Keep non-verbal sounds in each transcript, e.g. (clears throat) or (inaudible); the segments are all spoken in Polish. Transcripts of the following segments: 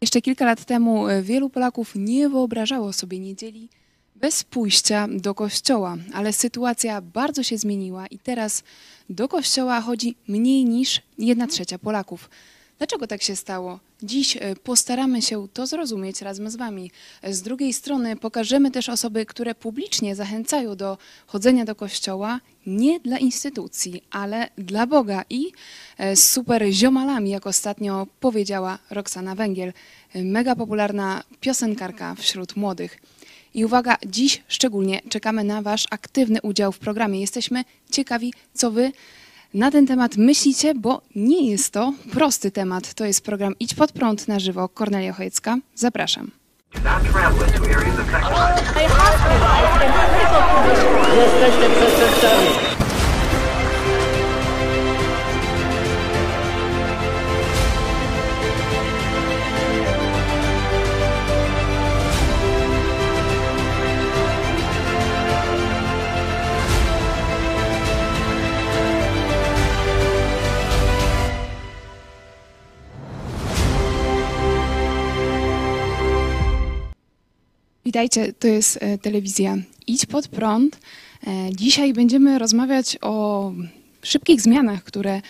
Jeszcze kilka lat temu e, wielu Polaków nie wyobrażało sobie niedzieli bez pójścia do kościoła, ale sytuacja bardzo się zmieniła i teraz do kościoła chodzi mniej niż 1 trzecia Polaków. Dlaczego tak się stało? Dziś e, postaramy się to zrozumieć razem z Wami. E, Z drugiej strony pokażemy też osoby, które publicznie zachęcają do chodzenia do kościoła nie dla instytucji, ale dla Boga i e, super ziomalami, jak ostatnio powiedziała Roxana Węgiel, mega popularna piosenkarka wśród młodych. I uwaga, dziś szczególnie czekamy na Wasz aktywny udział w programie. Jesteśmy ciekawi, co Wy na ten temat myślicie, bo nie jest to prosty temat. To jest program Idź pod prąd na żywo. Kornelia Chojecka. Zapraszam. Jesteście przestępcami. Witajcie, to jest e, telewizja Idź pod prąd. E, Dzisiaj będziemy rozmawiać o szybkich zmianach, które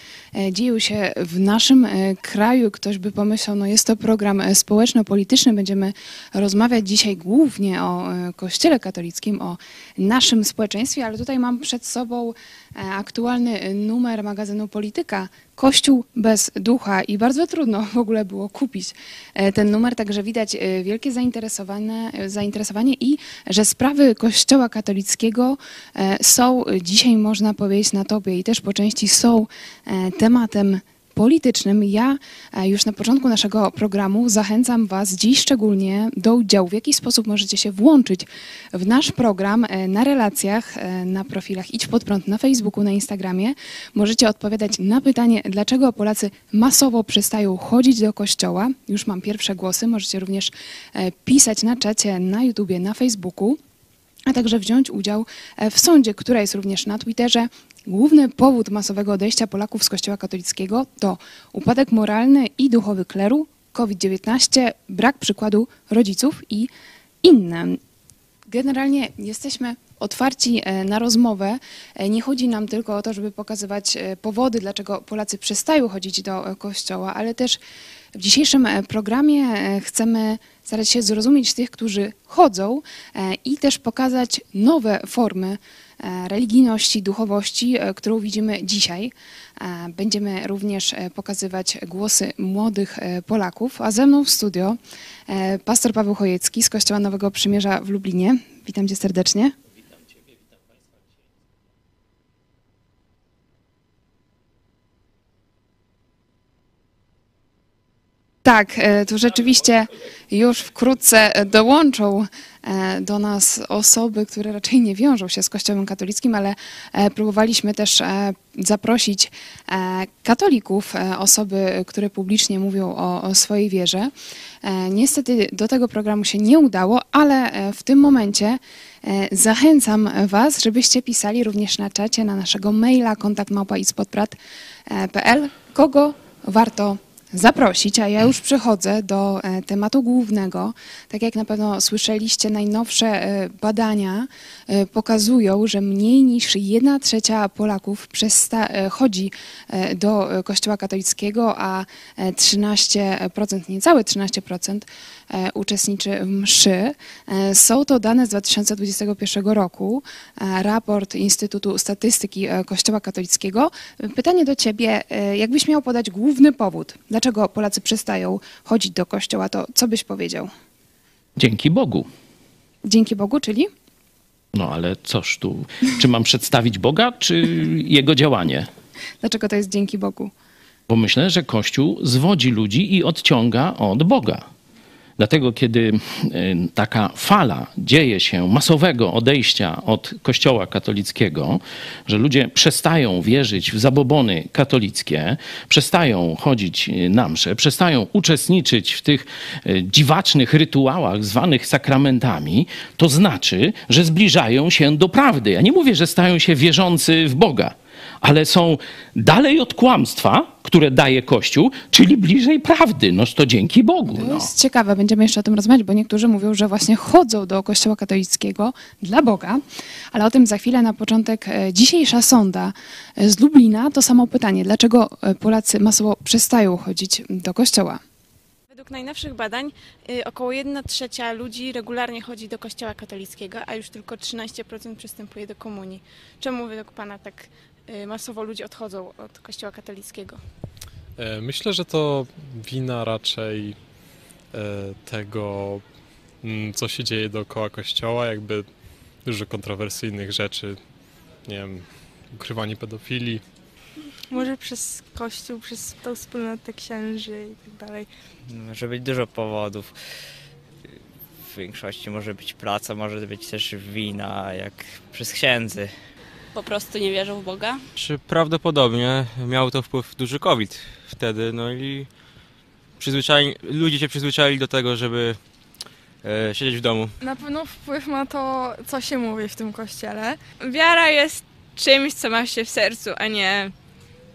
dzieją się w naszym e, kraju. Ktoś by pomyślał, no jest to program e, społeczno-polityczny. Będziemy rozmawiać dzisiaj głównie o e, Kościele katolickim, o naszym społeczeństwie, ale tutaj mam przed sobą e, aktualny e, numer magazynu Polityka. Kościół bez ducha i bardzo trudno w ogóle było kupić e, ten numer, także widać e, wielkie zainteresowane, e, zainteresowanie i że sprawy Kościoła katolickiego e, są dzisiaj, można powiedzieć, na topie i też po części są e, tematem politycznym. Ja e, już na początku naszego programu zachęcam Was dziś szczególnie do udziału. W jaki sposób możecie się włączyć w nasz program e, na relacjach, e, na profilach Idź Pod Prąd na Facebooku, na Instagramie. Możecie odpowiadać na pytanie, dlaczego Polacy masowo przestają chodzić do kościoła. Już mam pierwsze głosy. Możecie również pisać na czacie, na YouTubie, na Facebooku a także wziąć udział w sądzie, która jest również na Twitterze. Główny powód masowego odejścia Polaków z Kościoła katolickiego to upadek moralny i duchowy kleru, COVID-19, brak przykładu rodziców i inne. Generalnie jesteśmy otwarci e, na rozmowę. E, Nie chodzi nam tylko o to, żeby pokazywać e, powody, dlaczego Polacy przestają chodzić do kościoła, ale też w dzisiejszym e, programie e, chcemy starać się zrozumieć tych, którzy chodzą e, i też pokazać nowe formy religijności, duchowości, którą widzimy dzisiaj. Będziemy również pokazywać głosy młodych Polaków, a ze mną w studio pastor Paweł Chojecki z Kościoła Nowego Przymierza w Lublinie. Witam cię serdecznie. Tak, e, tu rzeczywiście już wkrótce dołączą e, do nas osoby, które raczej nie wiążą się z Kościołem katolickim, ale e, próbowaliśmy też zaprosić katolików, osoby, które publicznie mówią o, swojej wierze. Niestety do tego programu się nie udało, ale w tym momencie zachęcam Was, żebyście pisali również na czacie na naszego maila kontaktmałpa.pl kogo warto zaprosić, a ja już przechodzę do e, tematu głównego. Tak jak na pewno słyszeliście, najnowsze e, badania e, pokazują, że mniej niż 1 trzecia Polaków chodzi do Kościoła katolickiego, a e, 13%, niecałe 13% e, uczestniczy w mszy. E, Są to dane z 2021 roku, e, raport Instytutu Statystyki e, Kościoła katolickiego. Pytanie do ciebie, e, jakbyś miał podać główny powód, dlaczego Polacy przestają chodzić do kościoła, to co byś powiedział? Dzięki Bogu. Dzięki Bogu, czyli? No ale coż tu, czy mam przedstawić Boga, czy jego działanie? Dlaczego to jest dzięki Bogu? Bo myślę, że Kościół zwodzi ludzi i odciąga od Boga. Dlatego, kiedy y, taka fala dzieje się masowego odejścia od Kościoła katolickiego, że ludzie przestają wierzyć w zabobony katolickie, przestają chodzić y, na msze, przestają uczestniczyć w tych y, dziwacznych rytuałach zwanych sakramentami, to znaczy, że zbliżają się do prawdy. Ja nie mówię, że stają się wierzący w Boga ale są dalej od kłamstwa, które daje Kościół, czyli bliżej prawdy. Noż to dzięki Bogu. To No. jest ciekawe, będziemy jeszcze o tym rozmawiać, bo niektórzy mówią, że właśnie chodzą do kościoła katolickiego dla Boga, ale o tym za chwilę na początek. E, Dzisiejsza sonda e, z Lublina to samo pytanie, dlaczego e, Polacy masowo przestają chodzić do kościoła? Według najnowszych badań około 1 trzecia ludzi regularnie chodzi do kościoła katolickiego, a już tylko 13% przystępuje do komunii. Czemu według Pana tak masowo ludzie odchodzą od kościoła katolickiego? E, Myślę, że to wina raczej e, tego, mm, co się dzieje dookoła kościoła, jakby dużo kontrowersyjnych rzeczy, nie wiem, ukrywanie pedofilii. Może przez kościół, przez tą wspólnotę księży i tak dalej. Może być dużo powodów. W większości może być praca, może być też wina, jak przez księdzy. Po prostu nie wierzą w Boga. Czy prawdopodobnie miał to wpływ duży COVID wtedy, no i przyzwyczai, ludzie się przyzwyczaili do tego, żeby e, siedzieć w domu. Na pewno wpływ ma to, co się mówi w tym kościele. Wiara jest czymś, co ma się w sercu, a nie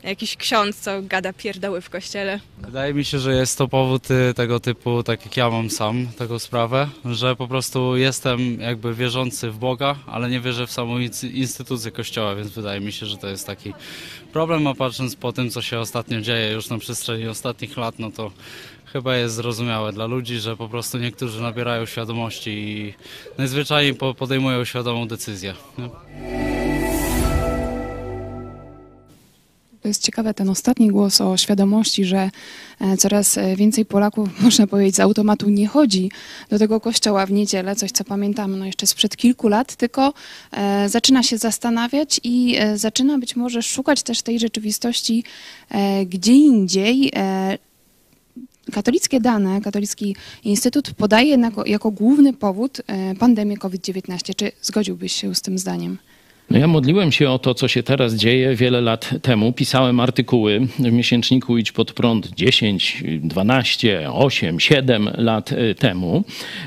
jakiś ksiądz, co gada pierdoły w kościele. Wydaje mi się, że jest to powód y, tego typu, tak jak ja mam sam taką sprawę, że po prostu jestem jakby wierzący w Boga, ale nie wierzę w samą instytucję Kościoła, więc wydaje mi się, że to jest taki problem, a patrząc po tym, co się ostatnio dzieje już na przestrzeni ostatnich lat, no to chyba jest zrozumiałe dla ludzi, że po prostu niektórzy nabierają świadomości i najzwyczajniej po- podejmują świadomą decyzję. Nie? To jest ciekawe ten ostatni głos o świadomości, że e, coraz e, więcej Polaków, (laughs) można powiedzieć, z automatu nie chodzi do tego kościoła w niedzielę, coś co pamiętamy no jeszcze sprzed kilku lat, tylko e, zaczyna się zastanawiać i zaczyna być może szukać też tej rzeczywistości gdzie indziej. Katolickie dane, Katolicki Instytut podaje na, jako główny powód pandemię COVID-19. Czy zgodziłbyś się z tym zdaniem? No ja modliłem się o to, co się teraz dzieje wiele lat temu. Pisałem artykuły w miesięczniku Idź Pod Prąd 10, 12, 8, 7 lat e, temu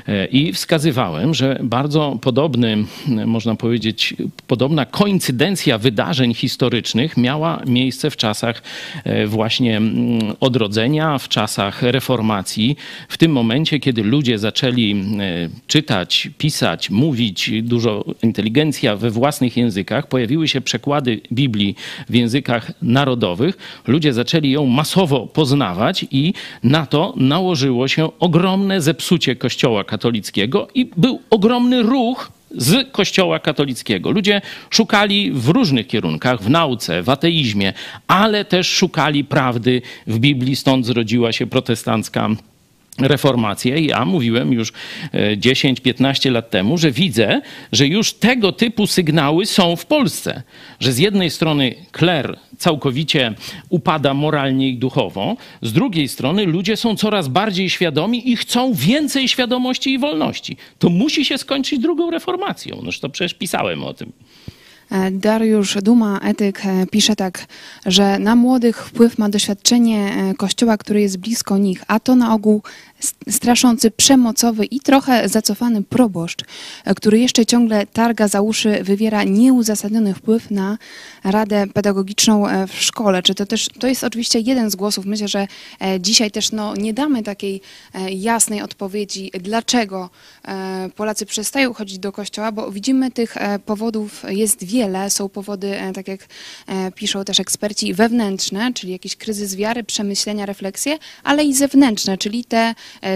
E, i wskazywałem, że bardzo podobny, m, można powiedzieć, podobna koincydencja wydarzeń historycznych miała miejsce w czasach e, właśnie mm, odrodzenia, w czasach reformacji. W tym momencie, kiedy ludzie zaczęli e, czytać, pisać, mówić, dużo inteligencja we własnych językach, pojawiły się przekłady Biblii w językach narodowych, ludzie zaczęli ją masowo poznawać i na to nałożyło się ogromne zepsucie Kościoła katolickiego i był ogromny ruch z Kościoła katolickiego. Ludzie szukali w różnych kierunkach, w nauce, w ateizmie, ale też szukali prawdy w Biblii, stąd zrodziła się protestancka reformację. Ja mówiłem już e, 10-15 lat temu, że widzę, że już tego typu sygnały są w Polsce. Że z jednej strony kler całkowicie upada moralnie i duchowo, z drugiej strony ludzie są coraz bardziej świadomi i chcą więcej świadomości i wolności. To musi się skończyć drugą reformacją. Noż to przecież pisałem o tym. E, Dariusz Duma, etyk, e, pisze tak, że na młodych wpływ ma doświadczenie e, kościoła, który jest blisko nich, a to na ogół straszący, przemocowy i trochę zacofany proboszcz, który jeszcze ciągle targa za uszy, wywiera nieuzasadniony wpływ na radę pedagogiczną e, w szkole. Czy to też, to jest oczywiście jeden z głosów. Myślę, że e, dzisiaj też no, nie damy takiej e, jasnej odpowiedzi, dlaczego Polacy przestają chodzić do kościoła, bo widzimy tych powodów jest wiele. Są powody, tak jak piszą też eksperci, wewnętrzne, czyli jakiś kryzys wiary, przemyślenia, refleksje, ale i zewnętrzne, czyli te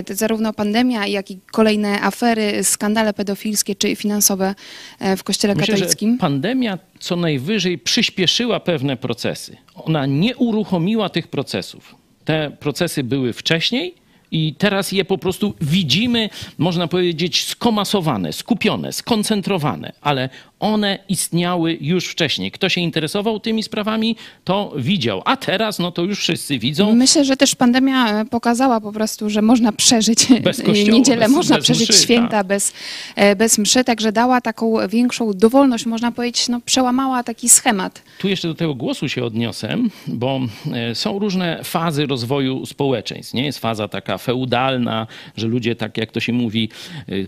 zarówno pandemia, jak i kolejne afery, skandale pedofilskie czy finansowe e, w kościele Myślę, katolickim. że pandemia co najwyżej przyspieszyła pewne procesy. Ona nie uruchomiła tych procesów. Te procesy były wcześniej i teraz je po prostu widzimy, można powiedzieć, skomasowane, skupione, skoncentrowane, ale one istniały już wcześniej. Kto się interesował tymi sprawami, to widział, a teraz no to już wszyscy widzą. Myślę, że też pandemia e, pokazała po prostu, że można przeżyć Bez (laughs) kościoła, niedzielę, bez- można bez przeżyć mszy, święta tak. bez, e, bez mszy, także dała taką większą dowolność, można powiedzieć, no, przełamała taki schemat. Tu jeszcze do tego głosu się odniosę, bo e, są różne fazy rozwoju społeczeństw. Nie jest faza taka feudalna, że ludzie, tak jak to się mówi,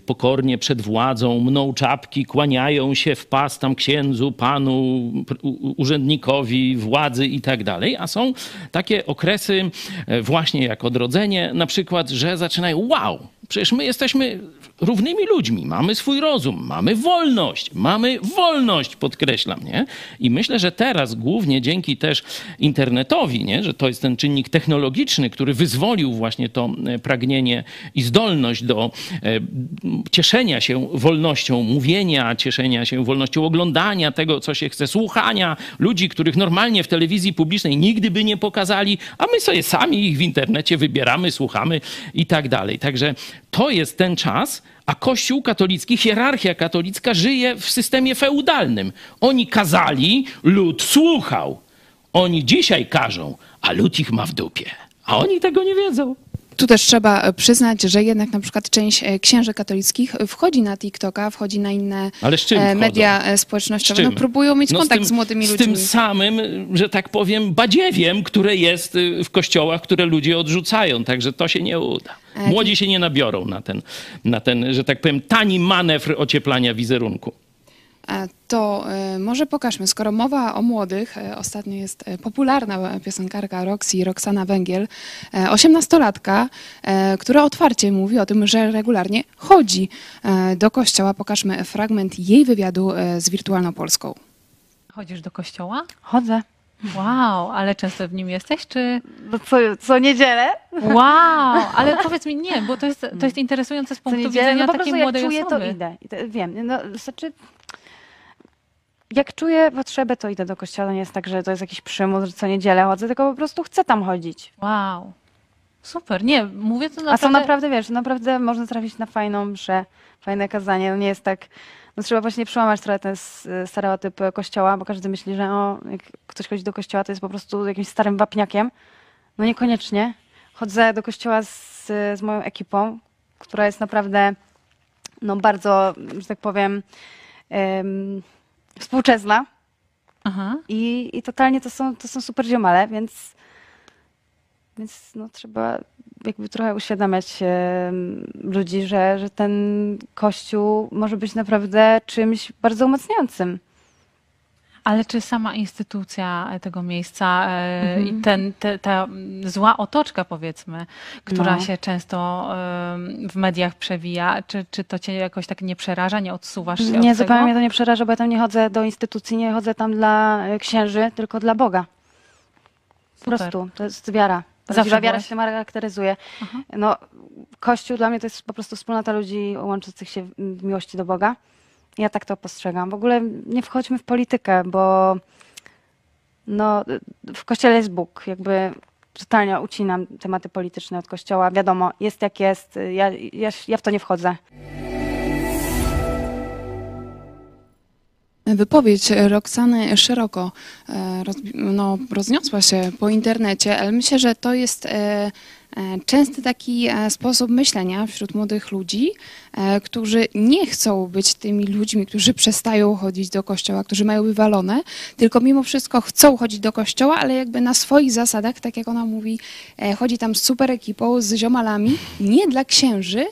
pokornie przed władzą mną czapki, kłaniają się w w pas tam księdzu, panu, urzędnikowi, władzy i tak dalej, a są takie okresy e, właśnie jak odrodzenie na przykład, że zaczynają wow, przecież my jesteśmy równymi ludźmi, mamy swój rozum, mamy wolność, mamy wolność, podkreślam, nie? I myślę, że teraz głównie dzięki też internetowi, nie? że to jest ten czynnik technologiczny, który wyzwolił właśnie to e, pragnienie i zdolność do e, cieszenia się wolnością mówienia, cieszenia się wolnością oglądania tego, co się chce, słuchania ludzi, których normalnie w telewizji publicznej nigdy by nie pokazali, a my sobie sami ich w internecie wybieramy, słuchamy i tak dalej. Także to jest ten czas, a Kościół katolicki, hierarchia katolicka żyje w systemie feudalnym. Oni kazali, lud słuchał. Oni dzisiaj każą, a lud ich ma w dupie. A oni tego nie wiedzą. Tu też trzeba e, przyznać, że jednak na przykład część e, księży katolickich wchodzi na TikToka, wchodzi na inne z e, media e, Z społecznościowe. No, próbują mieć No kontakt z, tym- młodymi z ludźmi. tym samym, że tak powiem, badziewiem, które jest y, w kościołach, które ludzie odrzucają. Także to się nie uda. E, Młodzi się nie nabiorą na ten, na ten, że tak powiem, tani manewr ocieplania wizerunku. E, To e, może pokażmy, skoro mowa o młodych, e, ostatnio jest popularna piosenkarka Roxy, Roxana Węgiel, osiemnastolatka, która otwarcie mówi o tym, że regularnie chodzi do kościoła. Pokażmy fragment jej wywiadu z Wirtualną Polską. Chodzisz do kościoła? Chodzę. Wow, ale często w nim jesteś, czy... No co, co niedzielę? Wow, ale (laughs) powiedz mi, nie, bo to jest, to jest interesujące z Co punktu niedzielę, widzenia no po takiej prostu jak młodej czuję, osoby. to idę. I to, wiem, no, znaczy... Jak czuję potrzebę, to idę do kościoła. Nie jest tak, że to jest jakiś przymus, że co niedzielę chodzę, tylko po prostu chcę tam chodzić. Wow, super, nie, mówię to A naprawdę... są naprawdę, wiesz, naprawdę można trafić na fajną mszę, fajne kazanie. No nie jest tak... No trzeba właśnie przełamać trochę ten stereotyp kościoła, bo każdy myśli, że o, jak ktoś chodzi do kościoła, to jest po prostu jakimś starym wapniakiem. No niekoniecznie. Chodzę do kościoła z, z moją ekipą, która jest naprawdę no bardzo, że tak powiem, em, współczesna. Aha. I, I totalnie to są, to są super ziomale, więc, więc no, trzeba jakby trochę uświadamiać ludzi, że, że ten kościół może być naprawdę czymś bardzo umacniającym. Ale czy sama instytucja tego miejsca e, Mhm. i ten, te, ta zła otoczka, powiedzmy, która No. się często w mediach przewija, czy, czy to cię jakoś tak nie przeraża, nie odsuwasz się Nie, od zupełnie tego? mnie to nie przeraża, bo ja tam nie chodzę do instytucji, nie chodzę tam dla e, księży, tylko dla Boga. Po Super. prostu, to jest wiara. Prawdziwa wiara się charakteryzuje. Aha. No, Kościół dla mnie to jest po prostu wspólnota ludzi łączących się w miłości do Boga. Ja tak to postrzegam. W ogóle nie wchodźmy w politykę, bo no, w Kościele jest Bóg. Jakby totalnie ucinam tematy polityczne od Kościoła. Wiadomo, jest jak jest. Ja, ja, ja w to nie wchodzę. Wypowiedź Roxany szeroko e, roz, no, rozniosła się po internecie, ale myślę, że to jest e, częsty taki e, sposób myślenia wśród młodych ludzi, e, którzy nie chcą być tymi ludźmi, którzy przestają chodzić do kościoła, którzy mają wywalone, tylko mimo wszystko chcą chodzić do kościoła, ale jakby na swoich zasadach, tak jak ona mówi, e, chodzi tam z super ekipą, z ziomalami, nie dla księży, E,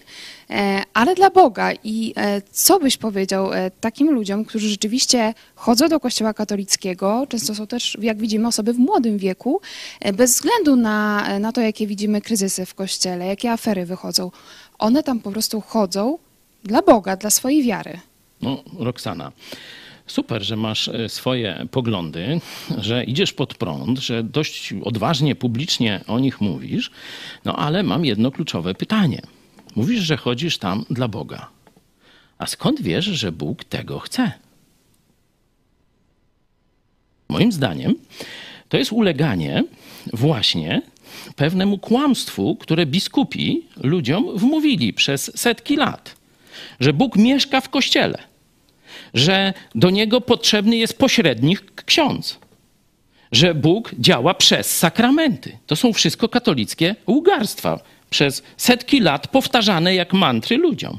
ale dla Boga. I e, co byś powiedział e, takim ludziom, którzy rzeczywiście chodzą do kościoła katolickiego, często są też, jak widzimy, osoby w młodym wieku, e, bez względu na, e, na to, jakie widzimy kryzysy w kościele, jakie afery wychodzą, one tam po prostu chodzą dla Boga, dla swojej wiary. No, Roxana, super, że masz e, swoje poglądy, że idziesz pod prąd, że dość odważnie, publicznie o nich mówisz, no ale mam jedno kluczowe pytanie. Mówisz, że chodzisz tam dla Boga. A skąd wiesz, że Bóg tego chce? Moim zdaniem to jest uleganie właśnie pewnemu kłamstwu, które biskupi ludziom wmówili przez setki lat, że Bóg mieszka w kościele, że do niego potrzebny jest pośrednik ksiądz, że Bóg działa przez sakramenty. To są wszystko katolickie łgarstwa, przez setki lat powtarzane jak mantry ludziom.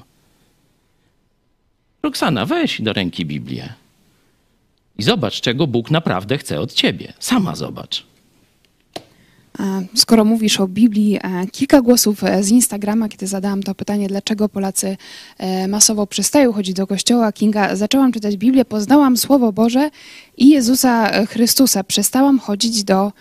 Roxana, weź do ręki Biblię i zobacz, czego Bóg naprawdę chce od ciebie. Sama zobacz. E, Skoro mówisz o Biblii, e, kilka głosów e, z Instagrama, kiedy zadałam to pytanie, dlaczego Polacy masowo przestają chodzić do kościoła, Kinga, zaczęłam czytać Biblię, poznałam Słowo Boże i Jezusa Chrystusa. Przestałam chodzić do e,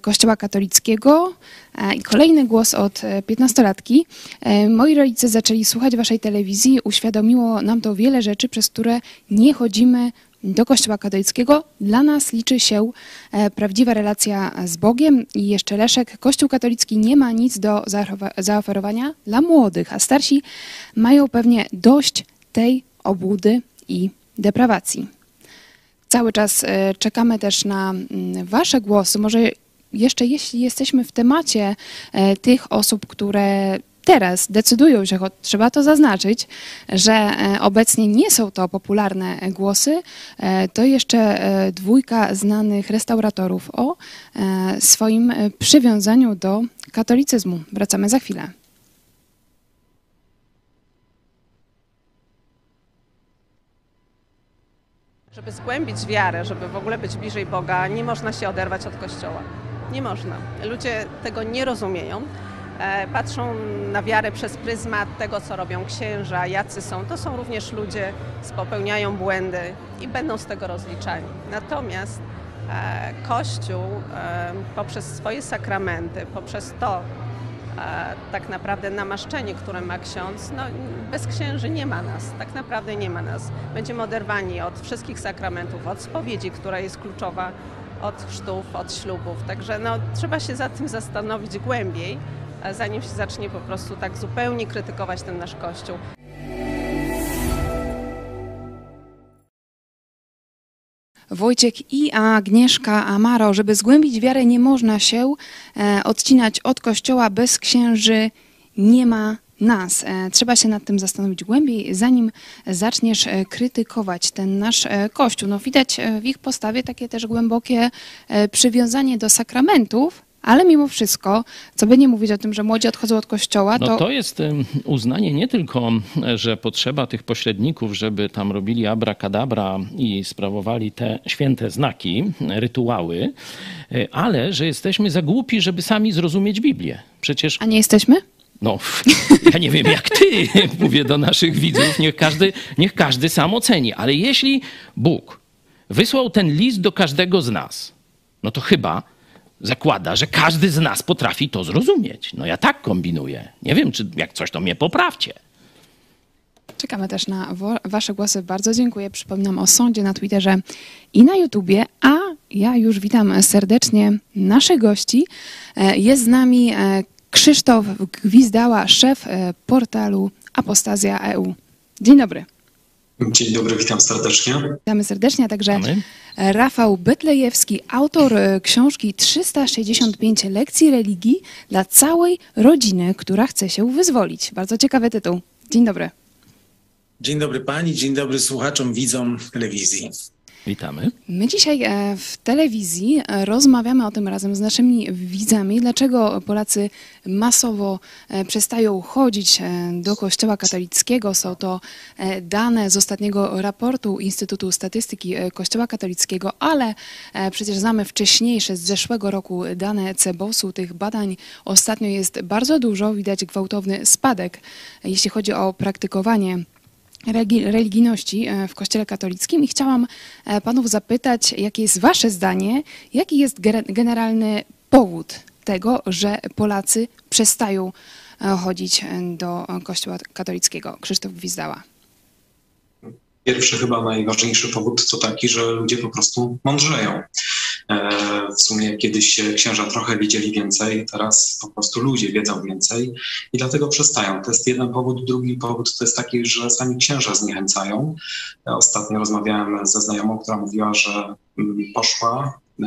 kościoła katolickiego. E, I kolejny głos od e, 15-latki. E, Moi rodzice zaczęli słuchać waszej telewizji, uświadomiło nam to wiele rzeczy, przez które nie chodzimy do Kościoła katolickiego. Dla nas liczy się e, prawdziwa relacja z Bogiem. I jeszcze Leszek, Kościół katolicki nie ma nic do zaoferowa- zaoferowania dla młodych, a starsi mają pewnie dość tej obłudy i deprawacji. Cały czas e, czekamy też na mm, Wasze głosy. Może jeszcze jeśli jesteśmy w temacie e, tych osób, które teraz decydują się, choć trzeba to zaznaczyć, że e, obecnie nie są to popularne głosy, to jeszcze dwójka znanych restauratorów o swoim przywiązaniu do katolicyzmu. Wracamy za chwilę. Żeby zgłębić wiarę, żeby w ogóle być bliżej Boga, nie można się oderwać od Kościoła. Nie można. Ludzie tego nie rozumieją. E, Patrzą na wiarę przez pryzmat tego, co robią księża, jacy są. To są również ludzie, popełniają błędy i będą z tego rozliczani. Natomiast e, Kościół e, poprzez swoje sakramenty, poprzez to, tak naprawdę namaszczenie, które ma ksiądz, no, bez księży nie ma nas, tak naprawdę nie ma nas. Będziemy oderwani od wszystkich sakramentów, od spowiedzi, która jest kluczowa, od chrztów, od ślubów. Także no, trzeba się za tym zastanowić głębiej, e, zanim się zacznie po prostu tak zupełnie krytykować ten nasz Kościół. Wojciech i Agnieszka Amaro, żeby zgłębić wiarę, nie można się e, odcinać od kościoła bez księży, nie ma nas. E, trzeba się nad tym zastanowić głębiej, zanim zaczniesz e, krytykować ten nasz kościół. No, widać w ich postawie takie też głębokie przywiązanie do sakramentów, ale mimo wszystko, co by nie mówić o tym, że młodzi odchodzą od kościoła, No to, to jest uznanie nie tylko, że potrzeba tych pośredników, żeby tam robili abracadabra i sprawowali te święte znaki, rytuały, e, ale że jesteśmy za głupi, żeby sami zrozumieć Biblię. Przecież a nie jesteśmy? no, (laughs) ja nie wiem jak ty, (laughs) mówię do naszych widzów, niech każdy, niech każdy sam oceni, ale jeśli Bóg wysłał ten list do każdego z nas, no to chyba zakłada, że każdy z nas potrafi to zrozumieć. No ja tak kombinuję. Nie wiem, czy jak coś, to mnie poprawcie. Czekamy też na Wasze głosy. Bardzo dziękuję. Przypominam o sądzie na Twitterze i na YouTubie. A ja już witam serdecznie naszych gości. E, Jest z nami e, Krzysztof Gwizdała, szef e, portalu Apostazja EU. Dzień dobry. Dzień dobry, witam serdecznie. Witamy serdecznie, a także Witamy. Rafał Bytlejewski, autor e, książki 365 lekcji religii dla całej rodziny, która chce się wyzwolić. Bardzo ciekawy tytuł. Dzień dobry. Dzień dobry pani, dzień dobry słuchaczom, widzom telewizji. Witamy. My dzisiaj e, w telewizji e, rozmawiamy o tym razem z naszymi widzami, dlaczego Polacy masowo e, przestają chodzić do Kościoła katolickiego. Są to dane z ostatniego raportu Instytutu Statystyki Kościoła katolickiego, ale przecież znamy wcześniejsze z zeszłego roku dane CEBOS-u. Tych badań ostatnio jest bardzo dużo, widać gwałtowny spadek, jeśli chodzi o praktykowanie religijności e, w Kościele katolickim i chciałam e, panów zapytać, jakie jest wasze zdanie, jaki jest generalny powód tego, że Polacy przestają e, chodzić do Kościoła katolickiego. Krzysztof Gwizdała. Pierwszy, chyba najważniejszy powód to taki, że ludzie po prostu mądrzeją. E, W sumie kiedyś księża trochę wiedzieli więcej, teraz po prostu ludzie wiedzą więcej i dlatego przestają. To jest jeden powód. Drugi powód to jest taki, że sami księża zniechęcają. E, Ostatnio rozmawiałem ze znajomą, która mówiła, że mm, poszła e,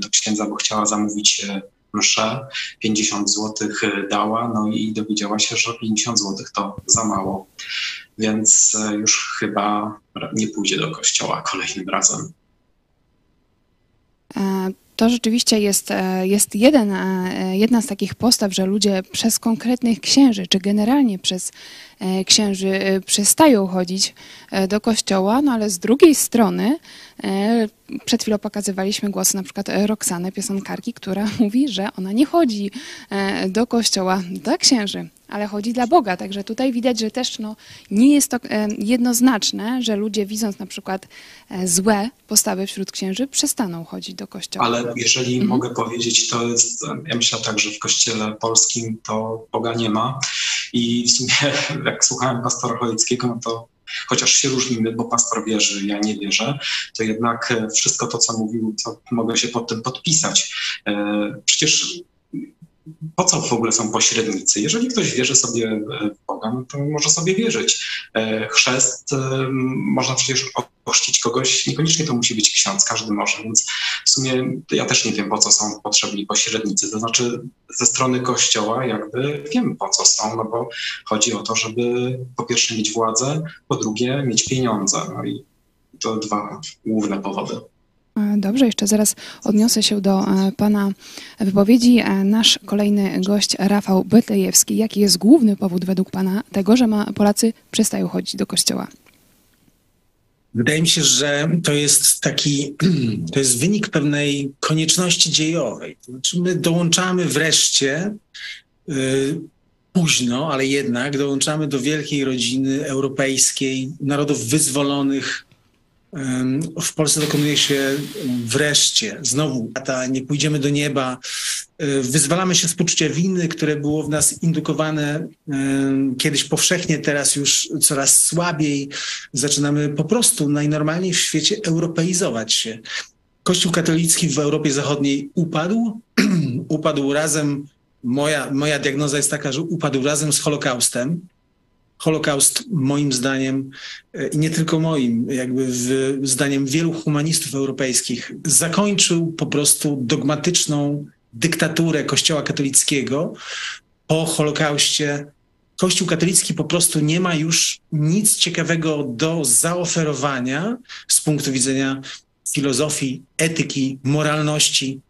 do księdza, bo chciała zamówić mszę, 50 zł dała, no i dowiedziała się, że 50 zł to za mało, więc już chyba nie pójdzie do kościoła kolejnym razem. E, To rzeczywiście jest, e, jest jeden, e, jedna z takich postaw, że ludzie przez konkretnych księży, czy generalnie przez księży e, przestają chodzić e, do kościoła, no ale z drugiej strony e, przed chwilą pokazywaliśmy głos na przykład e, Roxany, piosenkarki, która (laughs) mówi, że ona nie chodzi e, do kościoła dla księży, ale chodzi dla Boga. Także tutaj widać, że też no, nie jest to e, jednoznaczne, że ludzie widząc na przykład e, złe postawy wśród księży, przestaną chodzić do kościoła. Ale jeżeli mogę powiedzieć, to jest, ja myślę tak, że w kościele polskim to Boga nie ma i w sumie (laughs) jak słuchałem pastora Choleckiego, no to chociaż się różnimy, bo pastor wierzy, ja nie wierzę, to jednak e, wszystko to, co mówił, to mogę się pod tym podpisać. E, Przecież po co w ogóle są pośrednicy? Jeżeli ktoś wierzy sobie w Boga, no to może sobie wierzyć. E, Chrzest, e, można przecież ochrzcić kogoś, niekoniecznie to musi być ksiądz, każdy może, więc w sumie ja też nie wiem, po co są potrzebni pośrednicy. To znaczy ze strony Kościoła jakby wiem, po co są, no bo chodzi o to, żeby po pierwsze mieć władzę, po drugie mieć pieniądze. No i to dwa główne powody. E, Dobrze, jeszcze zaraz odniosę się do e, Pana wypowiedzi. E, Nasz kolejny gość, Rafał Betlejewski. Jaki jest główny powód według Pana tego, że ma, Polacy przestają chodzić do kościoła? Wydaje mi się, że to jest taki, (clears throat) to jest wynik pewnej konieczności dziejowej. Znaczy my dołączamy wreszcie, y, późno, ale jednak dołączamy do wielkiej rodziny europejskiej, narodów wyzwolonych. W Polsce dokonuje się wreszcie, znowu, lata, nie pójdziemy do nieba. Y, Wyzwalamy się z poczucia winy, które było w nas indukowane kiedyś powszechnie, teraz już coraz słabiej. Zaczynamy po prostu najnormalniej w świecie europeizować się. Kościół katolicki w Europie Zachodniej upadł. (clears throat) upadł razem, moja, moja diagnoza jest taka, że upadł razem z Holokaustem. Holokaust, moim zdaniem, e, i nie tylko moim, jakby w, zdaniem wielu humanistów europejskich, zakończył po prostu dogmatyczną dyktaturę Kościoła katolickiego. Po Holokauście Kościół katolicki po prostu nie ma już nic ciekawego do zaoferowania z punktu widzenia filozofii, etyki, moralności,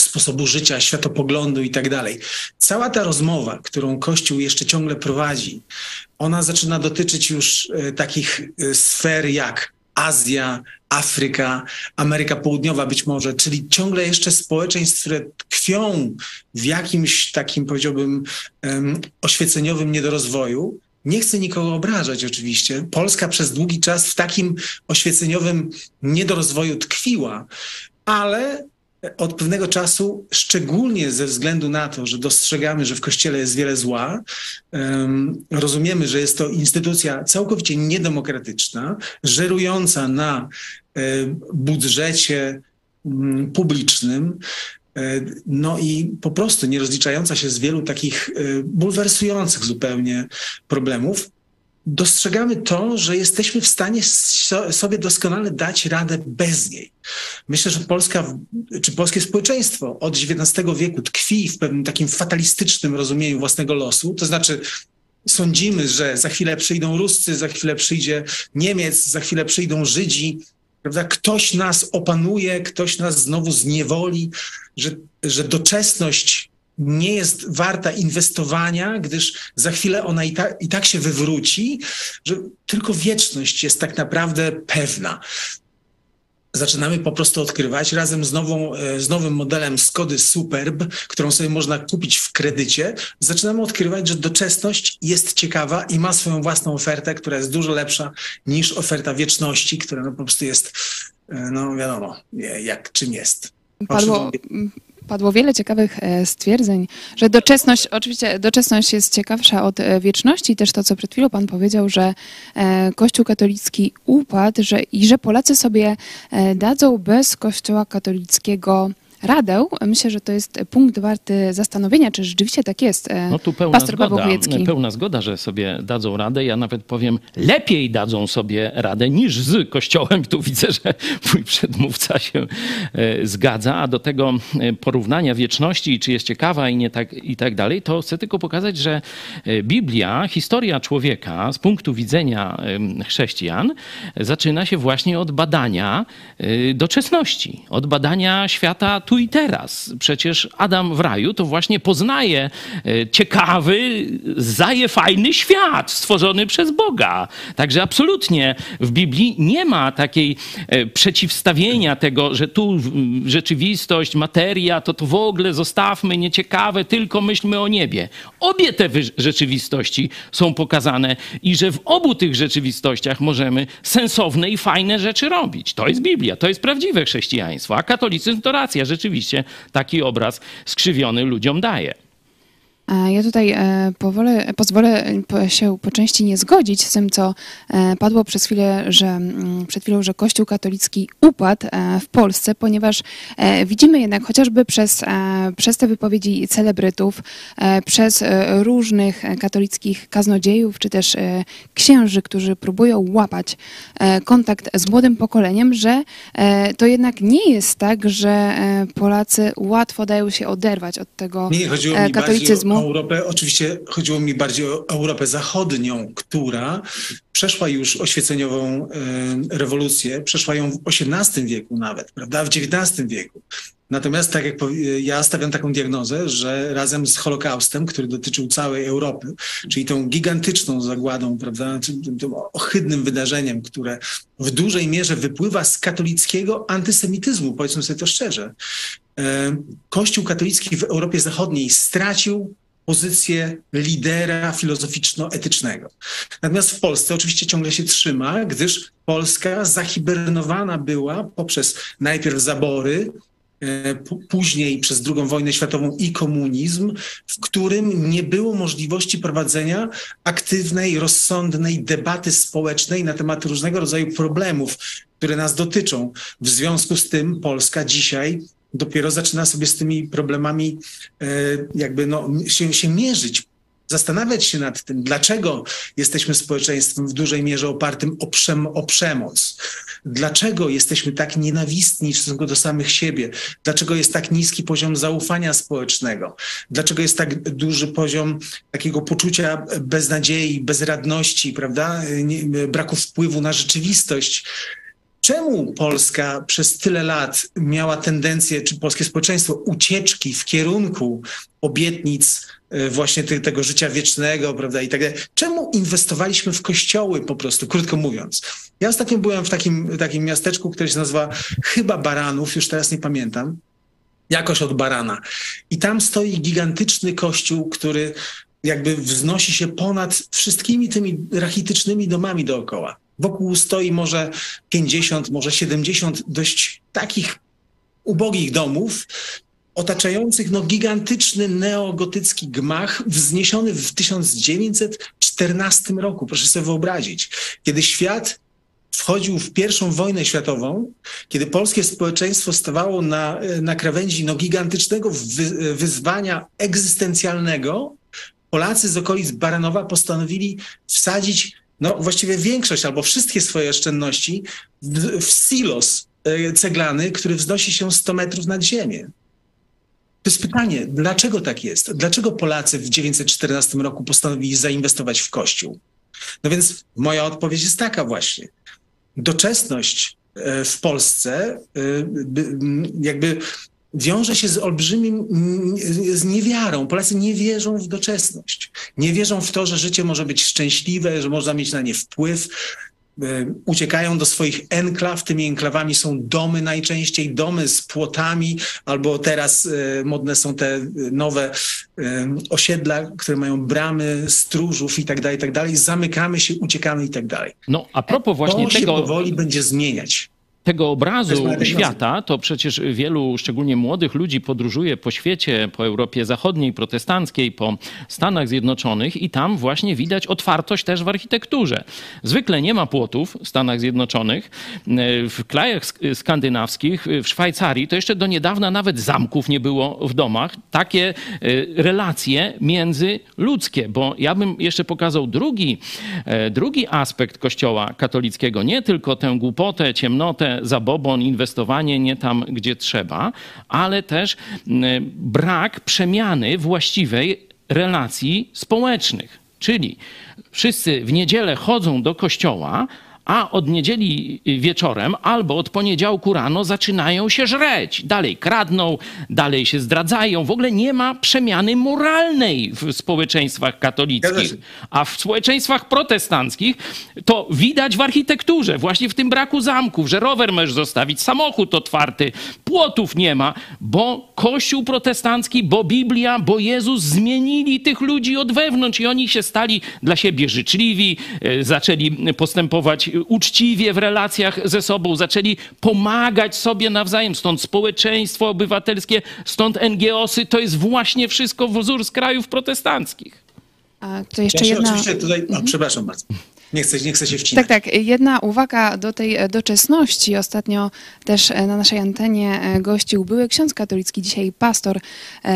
sposobu życia, światopoglądu i tak dalej. Cała ta rozmowa, którą Kościół jeszcze ciągle prowadzi, ona zaczyna dotyczyć już e, takich e, sfer jak Azja, Afryka, Ameryka Południowa być może, czyli ciągle jeszcze społeczeństw, które tkwią w jakimś takim, powiedziałbym, oświeceniowym niedorozwoju. Nie chcę nikogo obrażać oczywiście. Polska przez długi czas w takim oświeceniowym niedorozwoju tkwiła, ale od pewnego czasu, szczególnie ze względu na to, że dostrzegamy, że w Kościele jest wiele zła, em, rozumiemy, że jest to instytucja całkowicie niedemokratyczna, żerująca na budżecie mm, publicznym, no i po prostu nie rozliczająca się z wielu takich bulwersujących zupełnie problemów, dostrzegamy to, że jesteśmy w stanie so- sobie doskonale dać radę bez niej. Myślę, że Polska, czy polskie społeczeństwo od XIX wieku tkwi w pewnym takim fatalistycznym rozumieniu własnego losu, to znaczy sądzimy, że za chwilę przyjdą Ruscy, za chwilę przyjdzie Niemiec, za chwilę przyjdą Żydzi, prawda? Ktoś nas opanuje, ktoś nas znowu zniewoli, że, że doczesność nie jest warta inwestowania, gdyż za chwilę ona i, ta, i tak się wywróci, że tylko wieczność jest tak naprawdę pewna. Zaczynamy po prostu odkrywać razem z, nową, e, z nowym modelem Skody Superb, którą sobie można kupić w kredycie. Zaczynamy odkrywać, że doczesność jest ciekawa i ma swoją własną ofertę, która jest dużo lepsza niż oferta wieczności, która no po prostu jest, e, no wiadomo, jak czym jest. Padło, padło wiele ciekawych e, stwierdzeń, że doczesność, oczywiście doczesność jest ciekawsza od e, wieczności, też to, co przed chwilą Pan powiedział, że e, Kościół katolicki upadł że, i że Polacy sobie dadzą bez Kościoła katolickiego radę. Myślę, że to jest punkt warty zastanowienia, czy rzeczywiście tak jest. E, No tu pełna Pastor zgoda, pełna zgoda, że sobie dadzą radę. Ja nawet powiem, lepiej dadzą sobie radę niż z Kościołem. Tu widzę, że mój przedmówca się e, zgadza. A do tego e, porównania wieczności, czy jest ciekawa i, nie tak, i tak dalej, to chcę tylko pokazać, że Biblia, historia człowieka z punktu widzenia chrześcijan zaczyna się właśnie od badania doczesności, od badania świata tu tu i teraz. Przecież Adam w raju to właśnie poznaje e, ciekawy, zaje fajny świat stworzony przez Boga. Także absolutnie w Biblii nie ma takiej e, przeciwstawienia tego, że tu rzeczywistość, materia, to to w ogóle zostawmy nieciekawe, tylko myślmy o niebie. Obie te rzeczywistości są pokazane i że w obu tych rzeczywistościach możemy sensowne i fajne rzeczy robić. To jest Biblia, to jest prawdziwe chrześcijaństwo, a katolicyzm to racja, rzeczywiście taki obraz skrzywiony ludziom daje. Ja tutaj e, powolę, pozwolę się po części nie zgodzić z tym, co e, padło przez chwilę, że mm, przed chwilą, że Kościół katolicki upadł e, w Polsce, ponieważ widzimy jednak chociażby przez, przez te wypowiedzi celebrytów, przez różnych katolickich kaznodziejów, czy też księży, którzy próbują łapać kontakt z młodym pokoleniem, że to jednak nie jest tak, że Polacy łatwo dają się oderwać od tego nie, katolicyzmu. Europę, oczywiście chodziło mi bardziej o Europę Zachodnią, która przeszła już oświeceniową e, rewolucję, przeszła ją w XVIII wieku nawet, prawda, w XIX wieku. Natomiast tak jak ja stawiam taką diagnozę, że razem z Holokaustem, który dotyczył całej Europy, czyli tą gigantyczną zagładą, prawda, tym, tym ohydnym wydarzeniem, które w dużej mierze wypływa z katolickiego antysemityzmu, powiedzmy sobie to szczerze. E, Kościół katolicki w Europie Zachodniej stracił pozycję lidera filozoficzno-etycznego. Natomiast w Polsce oczywiście ciągle się trzyma, gdyż Polska zahibernowana była poprzez najpierw zabory, e, później przez II wojnę światową i komunizm, w którym nie było możliwości prowadzenia aktywnej, rozsądnej debaty społecznej na temat różnego rodzaju problemów, które nas dotyczą. W związku z tym Polska dzisiaj dopiero zaczyna sobie z tymi problemami e, jakby no, się, się mierzyć, zastanawiać się nad tym, dlaczego jesteśmy społeczeństwem w dużej mierze opartym o, przem o, przemoc, dlaczego jesteśmy tak nienawistni w stosunku do samych siebie, dlaczego jest tak niski poziom zaufania społecznego, dlaczego jest tak duży poziom takiego poczucia beznadziei, bezradności, prawda, braku wpływu na rzeczywistość. Czemu Polska przez tyle lat miała tendencję, czy polskie społeczeństwo, ucieczki w kierunku obietnic e, właśnie te, tego życia wiecznego, prawda, i tak dalej. Czemu inwestowaliśmy w kościoły po prostu, krótko mówiąc? Ja ostatnio byłem w takim, takim miasteczku, które się nazywa chyba Baranów, już teraz nie pamiętam, jakoś od Barana. I tam stoi gigantyczny kościół, który jakby wznosi się ponad wszystkimi tymi rachitycznymi domami dookoła. Wokół stoi może 50, może 70 dość takich ubogich domów, otaczających no, gigantyczny neogotycki gmach wzniesiony w 1914 roku. Proszę sobie wyobrazić, kiedy świat wchodził w pierwszą wojnę światową, kiedy polskie społeczeństwo stawało na, na krawędzi no, gigantycznego wy, wyzwania egzystencjalnego, Polacy z okolic Baranowa postanowili wsadzić no właściwie większość albo wszystkie swoje oszczędności w, w silos e, ceglany, który wznosi się 100 metrów nad ziemię. To jest pytanie, dlaczego tak jest? Dlaczego Polacy w 1914 roku postanowili zainwestować w Kościół? No więc moja odpowiedź jest taka właśnie. Doczesność e, w Polsce e, jakby wiąże się z olbrzymim, z niewiarą. Polacy nie wierzą w doczesność. Nie wierzą w to, że życie może być szczęśliwe, że można mieć na nie wpływ. E, uciekają do swoich enklaw. Tymi enklawami są domy najczęściej, domy z płotami, albo teraz e, modne są te nowe e, osiedla, które mają bramy, stróżów i tak dalej, i tak dalej. Zamykamy się, uciekamy i tak dalej. No a propos właśnie to tego... się powoli będzie zmieniać tego obrazu świata, to przecież wielu, szczególnie młodych ludzi podróżuje po świecie, po Europie Zachodniej, protestanckiej, po Stanach Zjednoczonych i tam właśnie widać otwartość też w architekturze. Zwykle nie ma płotów w Stanach Zjednoczonych. W krajach skandynawskich, w Szwajcarii, to jeszcze do niedawna nawet zamków nie było w domach. Takie e, relacje międzyludzkie, bo ja bym jeszcze pokazał drugi, e, drugi aspekt kościoła katolickiego, nie tylko tę głupotę, ciemnotę, zabobon, inwestowanie nie tam, gdzie trzeba, ale też brak przemiany właściwej relacji społecznych. Czyli wszyscy w niedzielę chodzą do kościoła, a od niedzieli wieczorem albo od poniedziałku rano zaczynają się żreć. Dalej kradną, dalej się zdradzają. W ogóle nie ma przemiany moralnej w społeczeństwach katolickich. A w społeczeństwach protestanckich to widać w architekturze, właśnie w tym braku zamków, że rower możesz zostawić, samochód otwarty, płotów nie ma, bo Kościół protestancki, bo Biblia, bo Jezus zmienili tych ludzi od wewnątrz i oni się stali dla siebie życzliwi, e, zaczęli postępować uczciwie w relacjach ze sobą, zaczęli pomagać sobie nawzajem. Stąd społeczeństwo obywatelskie, stąd NGOsy, to jest właśnie wszystko wzór z krajów protestanckich. A to jeszcze ja jedna... oczywiście tutaj, o, Mhm. przepraszam bardzo, nie chcę, nie chcę się wcinać. Tak, tak. Jedna uwaga do tej e, doczesności. Ostatnio też e, na naszej antenie e, gościł były ksiądz katolicki, dzisiaj pastor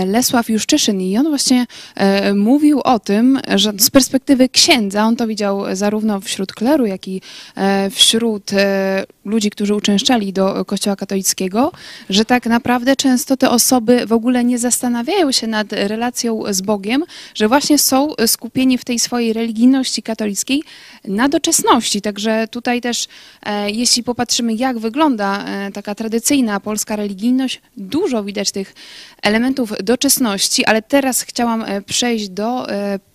Lesław Juszczyszyn i on właśnie mówił o tym, że z perspektywy księdza, on to widział zarówno wśród kleru, jak i wśród ludzi, którzy uczęszczali do kościoła katolickiego, że tak naprawdę często te osoby w ogóle nie zastanawiają się nad relacją z Bogiem, że właśnie są skupieni w tej swojej religijności katolickiej na doczesności. Także tutaj też, e, jeśli popatrzymy, jak wygląda e, taka tradycyjna polska religijność, dużo widać tych elementów doczesności, ale teraz chciałam e, przejść do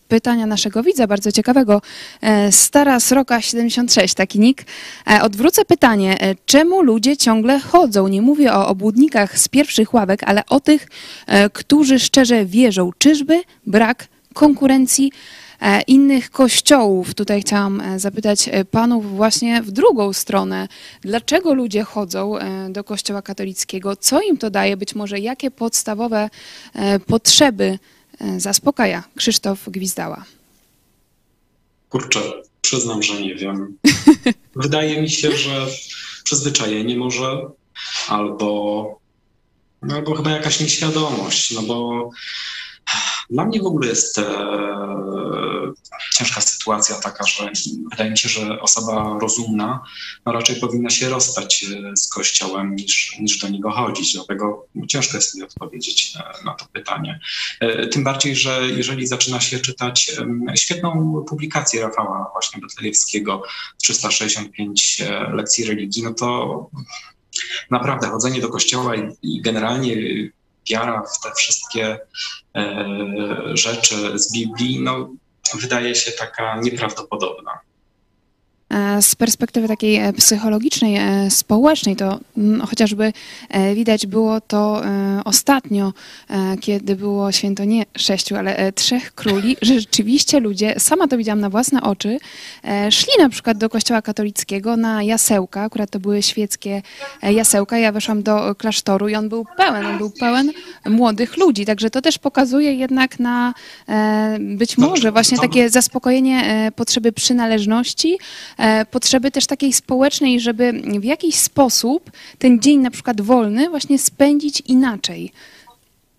pytania naszego widza, bardzo ciekawego. Stara Sroka 76, taki nick. Odwrócę pytanie, czemu ludzie ciągle chodzą? Nie mówię o obłudnikach z pierwszych ławek, ale o tych, którzy szczerze wierzą. Czyżby brak konkurencji innych kościołów? Tutaj chciałam e, zapytać e, panów właśnie w drugą stronę. Dlaczego ludzie chodzą e, do kościoła katolickiego? Co im to daje? Być może jakie podstawowe e, potrzeby e, zaspokaja Krzysztof Gwizdała? Kurczę, przyznam, że nie wiem. (laughs) Wydaje mi się, że przyzwyczajenie może, albo, no, albo chyba jakaś nieświadomość, no bo dla mnie w ogóle jest e, ciężka sytuacja taka, że wydaje mi się, że osoba rozumna no, raczej powinna się rozstać e, z Kościołem niż, niż do niego chodzić. Dlatego ciężko jest mi odpowiedzieć na, na to pytanie. E, Tym bardziej, że jeżeli zaczyna się czytać em, świetną publikację Rafała właśnie Betlejewskiego 365 e, lekcji religii, no to naprawdę chodzenie do kościoła i, i generalnie wiara w te wszystkie e, rzeczy z Biblii, no wydaje się taka nieprawdopodobna. E, Z perspektywy takiej e, psychologicznej, e, społecznej, to mm, chociażby widać było to ostatnio, kiedy było święto nie sześciu, ale trzech króli, że (laughs) rzeczywiście ludzie, sama to widziałam na własne oczy, szli na przykład do kościoła katolickiego na jasełka, akurat to były świeckie jasełka, ja weszłam do klasztoru i on był pełen, on był pełen młodych ludzi, także to też pokazuje jednak na być może właśnie takie zaspokojenie potrzeby przynależności, potrzeby też takiej społecznej, żeby w jakiś sposób ten dzień na przykład wolny właśnie spędzić inaczej.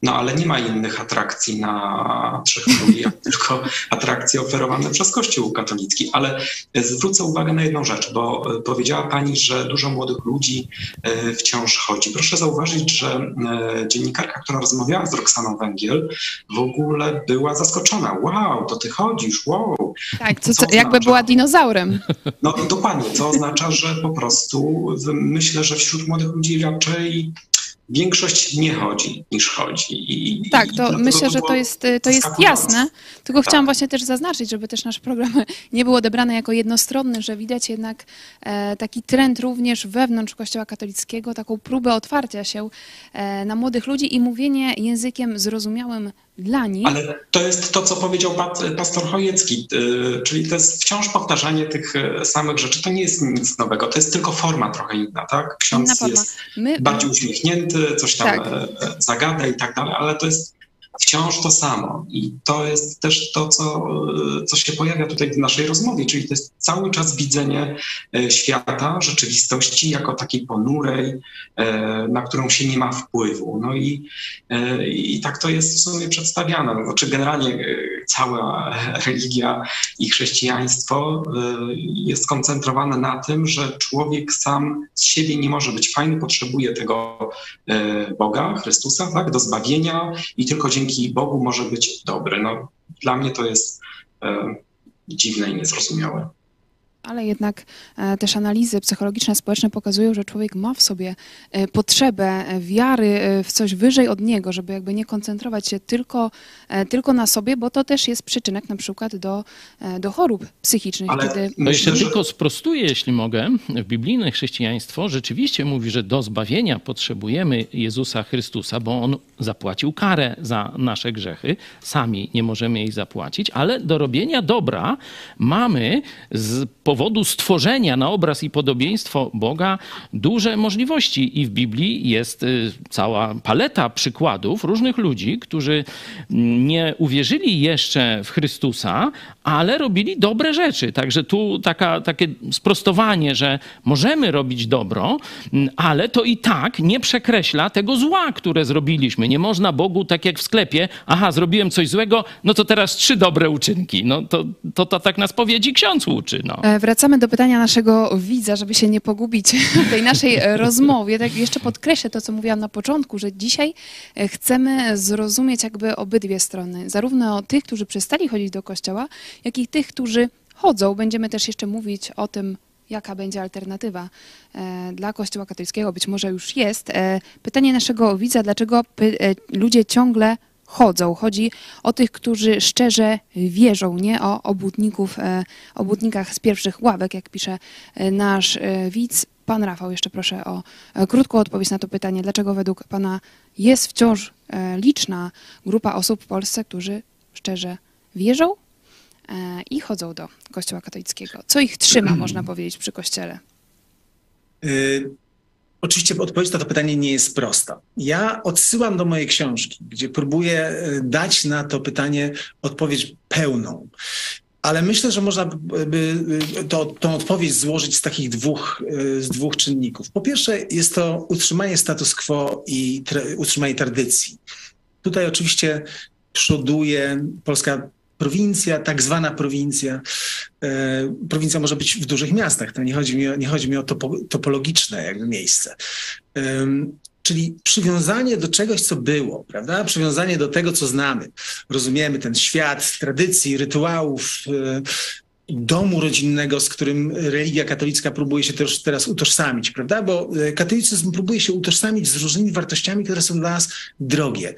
No ale nie ma innych atrakcji na Trzech Króli, (laughs) tylko atrakcje oferowane przez Kościół katolicki. Ale zwrócę uwagę na jedną rzecz, bo e, powiedziała Pani, że dużo młodych ludzi e, wciąż chodzi. Proszę zauważyć, że e, dziennikarka, która rozmawiała z Roxaną Węgiel, w ogóle była zaskoczona. Wow, to Ty chodzisz, wow. Tak, co, Co co, jakby była dinozaurem. (laughs) No dokładnie, co oznacza, że po prostu myślę, że wśród młodych ludzi raczej większość nie chodzi niż chodzi. I, Tak, i to dlatego myślę, że to jest, to jest jasne. Tylko Tak. chciałam właśnie też zaznaczyć, żeby też nasz program (laughs) nie był odebrany jako jednostronny, że widać jednak e, taki trend również wewnątrz Kościoła katolickiego, taką próbę otwarcia się e, na młodych ludzi i mówienie językiem zrozumiałym dla nich. Ale to jest to, co powiedział pastor Chojecki, y, czyli to jest wciąż powtarzanie tych y, samych rzeczy. To nie jest nic nowego, to jest tylko forma trochę inna, tak? Ksiądz jest My- bardziej uśmiechnięty, coś tam Tak. e, e, zagada i tak dalej, ale to jest wciąż to samo. I to jest też to, co, co się pojawia tutaj w naszej rozmowie, czyli to jest cały czas widzenie e, świata, rzeczywistości jako takiej ponurej, e, na którą się nie ma wpływu. No i, e, i tak to jest w sumie przedstawiane. No, Znaczy generalnie cała religia i chrześcijaństwo jest skoncentrowane na tym, że człowiek sam z siebie nie może być fajny, potrzebuje tego Boga, Chrystusa, tak, do zbawienia i tylko dzięki Bogu może być dobry. No, dla mnie to jest e, dziwne i niezrozumiałe. Ale jednak e, też analizy psychologiczne, społeczne pokazują, że człowiek ma w sobie e, potrzebę e, wiary e, w coś wyżej od niego, żeby jakby nie koncentrować się tylko, e, tylko na sobie, bo to też jest przyczynek na przykład do, e, do chorób psychicznych. Ale kiedy To jeszcze tylko sprostuję, jeśli mogę. Biblijne chrześcijaństwo rzeczywiście mówi, że do zbawienia potrzebujemy Jezusa Chrystusa, bo On zapłacił karę za nasze grzechy. Sami nie możemy jej zapłacić, ale do robienia dobra mamy z powodu stworzenia na obraz i podobieństwo Boga duże możliwości. I w Biblii jest y, cała paleta przykładów różnych ludzi, którzy mm, nie uwierzyli jeszcze w Chrystusa, ale robili dobre rzeczy. Także tu taka, takie sprostowanie, że możemy robić dobro, mm, ale to i tak nie przekreśla tego zła, które zrobiliśmy. Nie można Bogu, tak jak w sklepie, aha, zrobiłem coś złego, no to teraz trzy dobre uczynki. No to, to, to tak nas powiedzi ksiądz uczy. No. E, Wracamy do pytania naszego widza, żeby się nie pogubić w tej naszej e, rozmowie. Tak jeszcze podkreślę to, co mówiłam na początku, że dzisiaj e, chcemy zrozumieć jakby obydwie strony. Zarówno tych, którzy przestali chodzić do kościoła, jak i tych, którzy chodzą. Będziemy też jeszcze mówić o tym, jaka będzie alternatywa e, dla Kościoła katolickiego. Być może już jest. E, pytanie naszego widza, dlaczego e, ludzie ciągle chodzą. Chodzi o tych, którzy szczerze wierzą, nie o obłudników, e, obłudnikach z pierwszych ławek, jak pisze nasz widz. Pan Rafał, jeszcze proszę o krótką odpowiedź na to pytanie. Dlaczego według Pana jest wciąż liczna grupa osób w Polsce, którzy szczerze wierzą i chodzą do Kościoła katolickiego? Co ich trzyma, (clears throat) można powiedzieć, przy Kościele? Y, Oczywiście odpowiedź na to pytanie nie jest prosta. Ja odsyłam do mojej książki, gdzie próbuję y, dać na to pytanie odpowiedź pełną. Ale myślę, że można by y, to, tą odpowiedź złożyć z takich dwóch, z dwóch czynników. Po pierwsze, jest to utrzymanie status quo i utrzymanie tradycji. Tutaj oczywiście przoduje polska prowincja, tak zwana prowincja. E, prowincja może być w dużych miastach, to nie chodzi mi o, nie chodzi mi o topo, topologiczne jakby miejsce. Em, Czyli przywiązanie do czegoś, co było, prawda? Przywiązanie do tego, co znamy. Rozumiemy ten świat tradycji, rytuałów, e, domu rodzinnego, z którym religia katolicka próbuje się też teraz utożsamić, prawda? Bo e, katolicyzm próbuje się utożsamić z różnymi wartościami, które są dla nas drogie.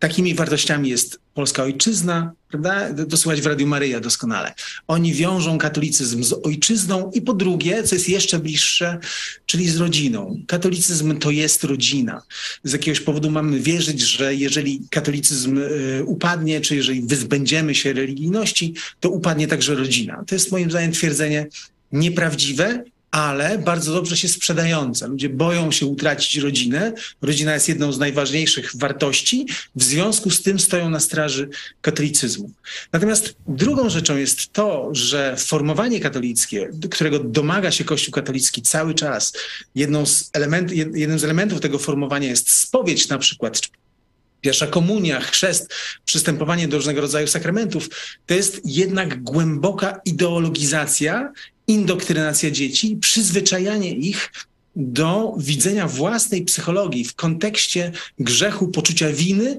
Takimi wartościami jest polska ojczyzna, prawda? To w Radiu Maryja doskonale. Oni wiążą katolicyzm z ojczyzną i po drugie, co jest jeszcze bliższe, czyli z rodziną. Katolicyzm to jest rodzina. Z jakiegoś powodu mamy wierzyć, że jeżeli katolicyzm y, upadnie, czy jeżeli wyzbędziemy się religijności, to upadnie także rodzina. To jest moim zdaniem twierdzenie nieprawdziwe ale bardzo dobrze się sprzedające. Ludzie boją się utracić rodzinę. Rodzina jest jedną z najważniejszych wartości, w związku z tym stoją na straży katolicyzmu. Natomiast drugą rzeczą jest to, że formowanie katolickie, którego domaga się Kościół katolicki cały czas, jedną z element, jed- jednym z elementów tego formowania jest spowiedź na przykład, Pierwsza komunia, chrzest, przystępowanie do różnego rodzaju sakramentów, to jest jednak głęboka ideologizacja, indoktrynacja dzieci, przyzwyczajanie ich do widzenia własnej psychologii w kontekście grzechu, poczucia winy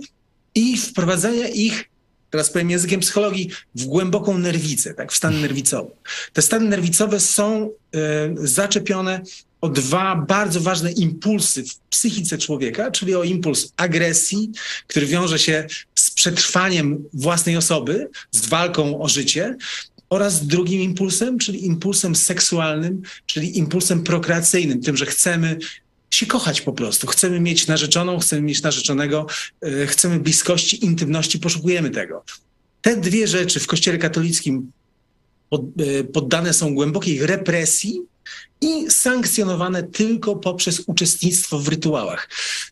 i wprowadzania ich, teraz powiem językiem psychologii, w głęboką nerwicę, tak, w stan nerwicowy. Te stany nerwicowe są e, zaczepione o dwa bardzo ważne impulsy w psychice człowieka, czyli o impuls agresji, który wiąże się z przetrwaniem własnej osoby, z walką o życie, oraz drugim impulsem, czyli impulsem seksualnym, czyli impulsem prokreacyjnym, tym, że chcemy się kochać po prostu. Chcemy mieć narzeczoną, chcemy mieć narzeczonego, e, chcemy bliskości, intymności, poszukujemy tego. Te dwie rzeczy w Kościele katolickim e, poddane są głębokiej represji i sankcjonowane tylko poprzez uczestnictwo w rytuałach.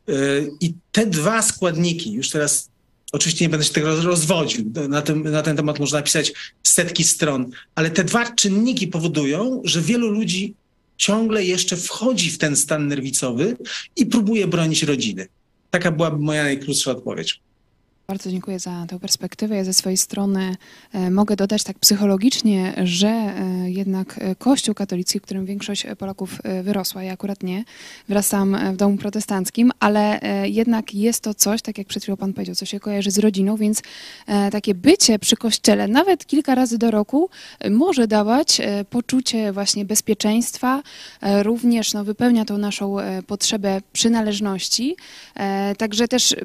E, I te dwa składniki, już teraz oczywiście nie będę się tego roz- rozwodził, na, tym, na ten temat można napisać setki stron, ale te dwa czynniki powodują, że wielu ludzi ciągle jeszcze wchodzi w ten stan nerwicowy i próbuje bronić rodziny. Taka byłaby moja najkrótsza odpowiedź. Bardzo dziękuję za tę perspektywę. Ja ze swojej strony e, mogę dodać tak psychologicznie, że e, jednak e, Kościół katolicki, w którym większość Polaków wyrosła, ja akurat nie, e, w domu protestanckim, ale jednak jest to coś, tak jak przed chwilą Pan powiedział, co się kojarzy z rodziną, więc takie bycie przy Kościele nawet kilka razy do roku może dawać poczucie właśnie bezpieczeństwa, również no, wypełnia tą naszą potrzebę przynależności, także też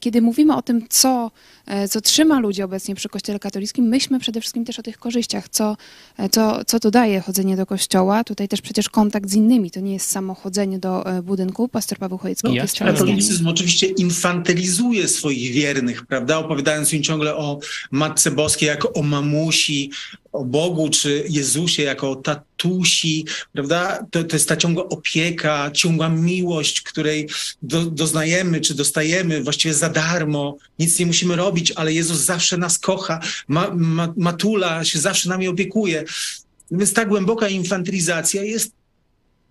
kiedy mówimy o tym, co, e, co trzyma ludzi obecnie przy Kościele katolickim, myślmy przede wszystkim też o tych korzyściach, co, e, co, co to daje chodzenie do kościoła. Tutaj też przecież kontakt z innymi, to nie jest samo chodzenie do e, budynku. Pastor Paweł Chojecki. No, katolicyzm oczywiście infantylizuje swoich wiernych, prawda? Opowiadając im ciągle o Matce Boskiej jako o mamusi, o Bogu czy Jezusie jako o tatusi, prawda? To, to jest ta ciągła opieka, ciągła miłość, której do, doznajemy czy dostajemy właściwie za darmo. Nic nie musimy robić, ale Jezus zawsze nas kocha. Ma, ma, matula się zawsze nami opiekuje. Więc ta głęboka infantylizacja jest,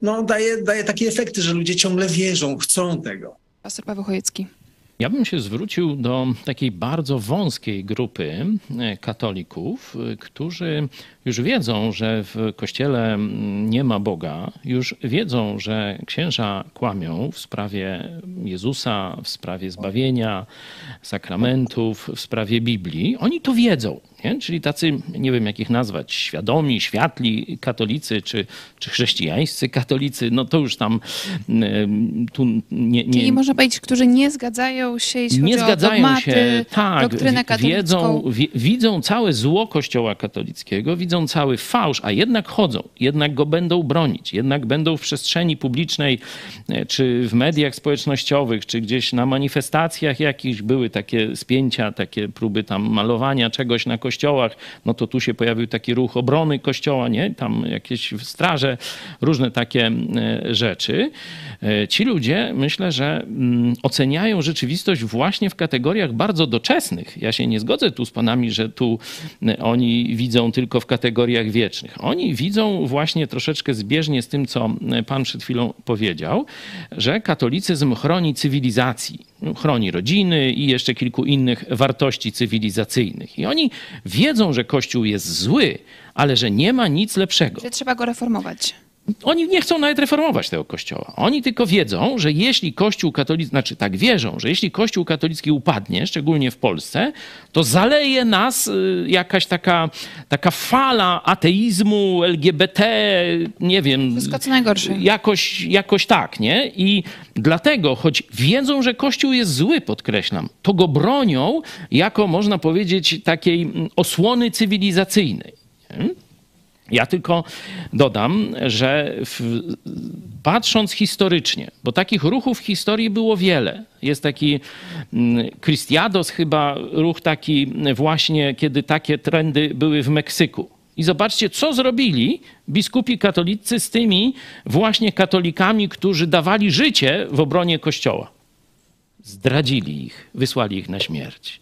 no, daje, daje takie efekty, że ludzie ciągle wierzą, chcą tego. Pastor Paweł Chojecki. Ja bym się zwrócił do takiej bardzo wąskiej grupy e, katolików, e, którzy już wiedzą, że w kościele nie ma Boga, już wiedzą, że księża kłamią w sprawie Jezusa, w sprawie zbawienia, sakramentów, w sprawie Biblii. Oni to wiedzą. Nie? Czyli tacy, nie wiem jak ich nazwać, świadomi, światli katolicy, czy, czy chrześcijańscy katolicy, no to już tam mm, tu nie, nie, Czyli można powiedzieć, którzy nie zgadzają się, jeśli nie chodzi zgadzają o dogmaty, się, tak, doktrynę katolicką. wiedzą, wi- widzą całe zło Kościoła katolickiego, widzą cały fałsz, a jednak chodzą, jednak go będą bronić, jednak będą w przestrzeni publicznej, e, czy w mediach społecznościowych, czy gdzieś na manifestacjach jakichś były takie spięcia, takie próby tam malowania czegoś na kościołach, no to tu się pojawił taki ruch obrony kościoła, nie? Tam jakieś straże, różne takie e, rzeczy. E, Ci ludzie, myślę, że mm, oceniają rzeczywistość właśnie w kategoriach bardzo doczesnych. Ja się nie zgodzę tu z panami, że tu e, oni widzą tylko w kategoriach wiecznych. Oni widzą właśnie troszeczkę zbieżnie z tym, co pan przed chwilą powiedział, że katolicyzm chroni cywilizacji, chroni rodziny i jeszcze kilku innych wartości cywilizacyjnych. I oni wiedzą, że Kościół jest zły, ale że nie ma nic lepszego. Że trzeba go reformować. Oni nie chcą nawet reformować tego kościoła. Oni tylko wiedzą, że jeśli kościół katolicki, znaczy tak wierzą, że jeśli kościół katolicki upadnie, szczególnie w Polsce, to zaleje nas y, jakaś taka, taka fala ateizmu, LGBT, nie wiem. Wszystko co najgorsze. Jakoś, jakoś tak, nie? I dlatego, choć wiedzą, że Kościół jest zły, podkreślam, to go bronią jako, można powiedzieć, takiej mm, osłony cywilizacyjnej. Nie? Ja tylko dodam, że w, patrząc historycznie, bo takich ruchów w historii było wiele. Jest taki mm, Christiados chyba, ruch taki właśnie, kiedy takie trendy były w Meksyku. I zobaczcie, co zrobili biskupi katolicy z tymi właśnie katolikami, którzy dawali życie w obronie Kościoła. Zdradzili ich, wysłali ich na śmierć.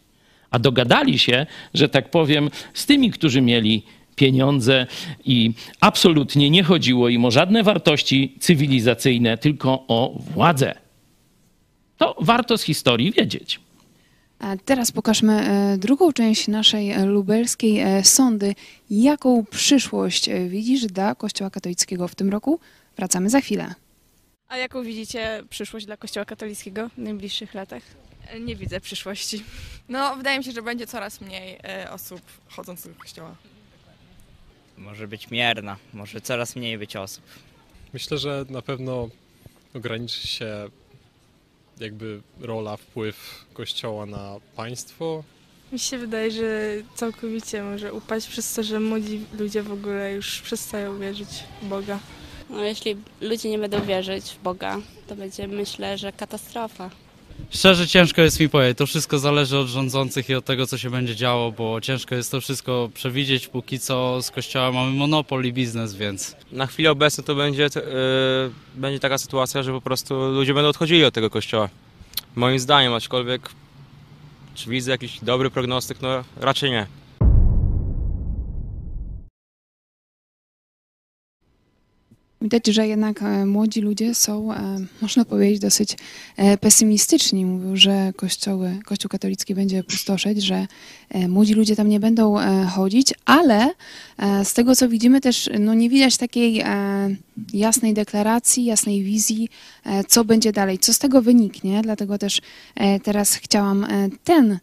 A dogadali się, że tak powiem, z tymi, którzy mieli pieniądze i absolutnie nie chodziło im o żadne wartości cywilizacyjne, tylko o władzę. To warto z historii wiedzieć. A teraz pokażmy e, drugą część naszej lubelskiej e, sądy. Jaką przyszłość e, widzisz dla Kościoła katolickiego w tym roku? Wracamy za chwilę. A jaką widzicie przyszłość dla Kościoła katolickiego w najbliższych latach? Nie widzę przyszłości. No, wydaje mi się, że będzie coraz mniej osób chodzących do kościoła. Może być mierna, może coraz mniej być osób. Myślę, że na pewno ograniczy się jakby rola, wpływ Kościoła na państwo. Mi się wydaje, że całkowicie może upaść przez to, że młodzi ludzie w ogóle już przestają wierzyć w Boga. No, jeśli ludzie nie będą wierzyć w Boga, to będzie myślę, że katastrofa. Szczerze ciężko jest mi powiedzieć, to wszystko zależy od rządzących i od tego, co się będzie działo, bo ciężko jest to wszystko przewidzieć, póki co z kościoła mamy monopol i biznes, więc... Na chwilę obecną to będzie, yy, będzie taka sytuacja, że po prostu ludzie będą odchodzili od tego kościoła. Moim zdaniem, aczkolwiek czy widzę jakiś dobry prognostyk? No raczej nie. Widać, że jednak e, młodzi ludzie są, e, można powiedzieć, dosyć e, pesymistyczni. Mówią, że kościoły, Kościół katolicki będzie pustoszeć, że młodzi ludzie tam nie będą chodzić, ale z tego, co widzimy też, no nie widać takiej jasnej deklaracji, jasnej wizji, co będzie dalej, co z tego wyniknie. Dlatego też teraz chciałam ten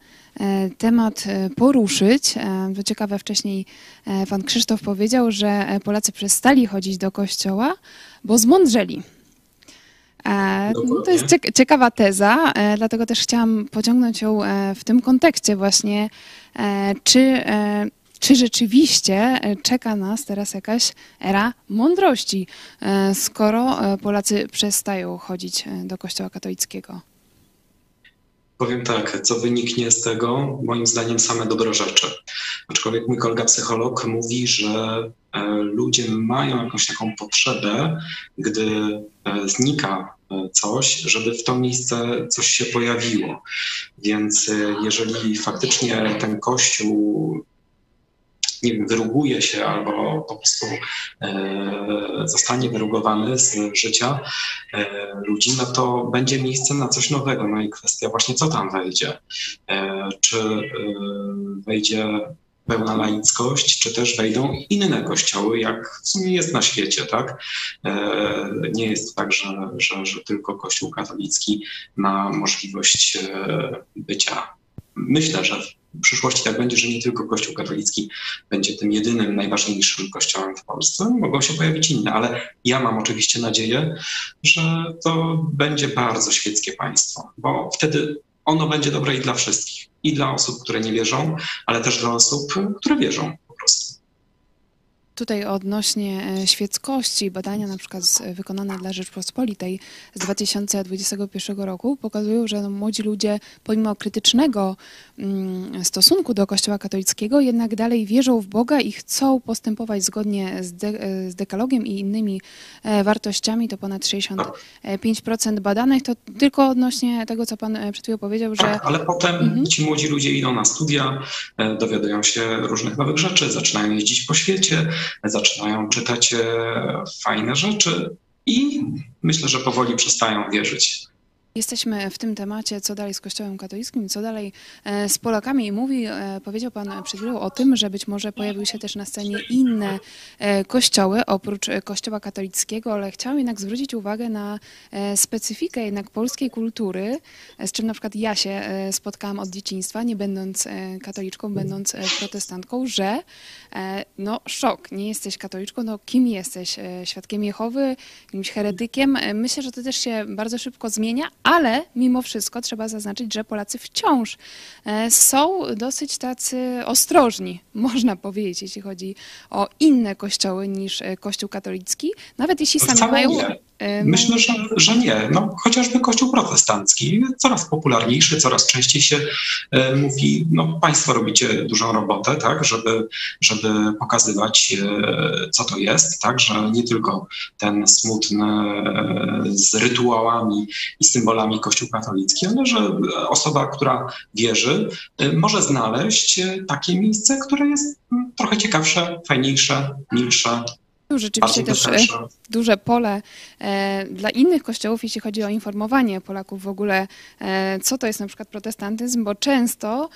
temat e, poruszyć. E, To ciekawe, wcześniej e, pan Krzysztof powiedział, że e, Polacy przestali chodzić do kościoła, bo zmądrzeli. E, No to jest ciek- ciekawa teza, e, dlatego też chciałam pociągnąć ją e, w tym kontekście właśnie, e, czy, e, czy rzeczywiście e, czeka nas teraz jakaś era mądrości, e, skoro e, Polacy przestają chodzić e, do kościoła katolickiego. Powiem tak, co wyniknie z tego? Moim zdaniem same dobre rzeczy. Aczkolwiek mój kolega psycholog mówi, że e, ludzie mają jakąś taką potrzebę, gdy e, znika e, coś, żeby w to miejsce coś się pojawiło. Więc jeżeli faktycznie ten kościół nie wiem, wyruguje się albo po prostu e, zostanie wyrugowany z życia e, ludzi, no to będzie miejsce na coś nowego. No i kwestia właśnie, co tam wejdzie. E, czy wejdzie pełna laickość, czy też wejdą inne kościoły, jak w sumie jest na świecie, tak? Nie jest tak, że, że, że tylko Kościół katolicki ma możliwość bycia. Myślę, że w przyszłości tak będzie, że nie tylko Kościół katolicki będzie tym jedynym, najważniejszym kościołem w Polsce. Mogą się pojawić inne, ale ja mam oczywiście nadzieję, że to będzie bardzo świeckie państwo, bo wtedy ono będzie dobre i dla wszystkich. I dla osób, które nie wierzą, ale też dla osób, które wierzą po prostu. Tutaj odnośnie e, świeckości, badania na przykład z, wykonane dla Rzeczpospolitej z 2021 roku pokazują, że młodzi ludzie pomimo krytycznego stosunku do Kościoła katolickiego jednak dalej wierzą w Boga i chcą postępować zgodnie z, de, e, z dekalogiem i innymi e, wartościami. To ponad 65% badanych. To tylko odnośnie tego, co pan e, przed chwilą powiedział, że Tak, ale potem ci młodzi ludzie idą na studia, dowiadują się różnych nowych rzeczy, zaczynają jeździć po świecie, zaczynają czytać fajne rzeczy i myślę, że powoli przestają wierzyć. Jesteśmy w tym temacie, co dalej z Kościołem katolickim, co dalej e, z Polakami. I mówi, e, powiedział Pan przed chwilą o tym, że być może pojawiły się też na scenie inne e, kościoły oprócz Kościoła katolickiego, ale chciałam jednak zwrócić uwagę na specyfikę jednak polskiej kultury, z czym na przykład ja się spotkałam od dzieciństwa, nie będąc katoliczką, będąc protestantką, że no szok, nie jesteś katoliczką, no kim jesteś? Świadkiem Jehowy, jakimś heretykiem? Myślę, że to też się bardzo szybko zmienia, ale mimo wszystko trzeba zaznaczyć, że Polacy wciąż e, są dosyć tacy ostrożni, (laughs) można powiedzieć, jeśli chodzi o inne kościoły niż e, Kościół katolicki, nawet jeśli sami mają... nie. E, Myślę, że, że nie. No, chociażby Kościół protestancki, coraz popularniejszy, coraz częściej się e, mówi, no państwo robicie dużą robotę, tak, żeby, żeby pokazywać, e, co to jest, tak, że nie tylko ten smutny e, z rytuałami i symbolami Kościół katolicki, ale że osoba, która wierzy, e, może znaleźć e, takie miejsce, które jest trochę ciekawsze, fajniejsze, milsze, Rzeczywiście bardziej też e, duże pole e, dla innych kościołów, jeśli chodzi o informowanie Polaków w ogóle, e, co to jest na przykład protestantyzm, bo często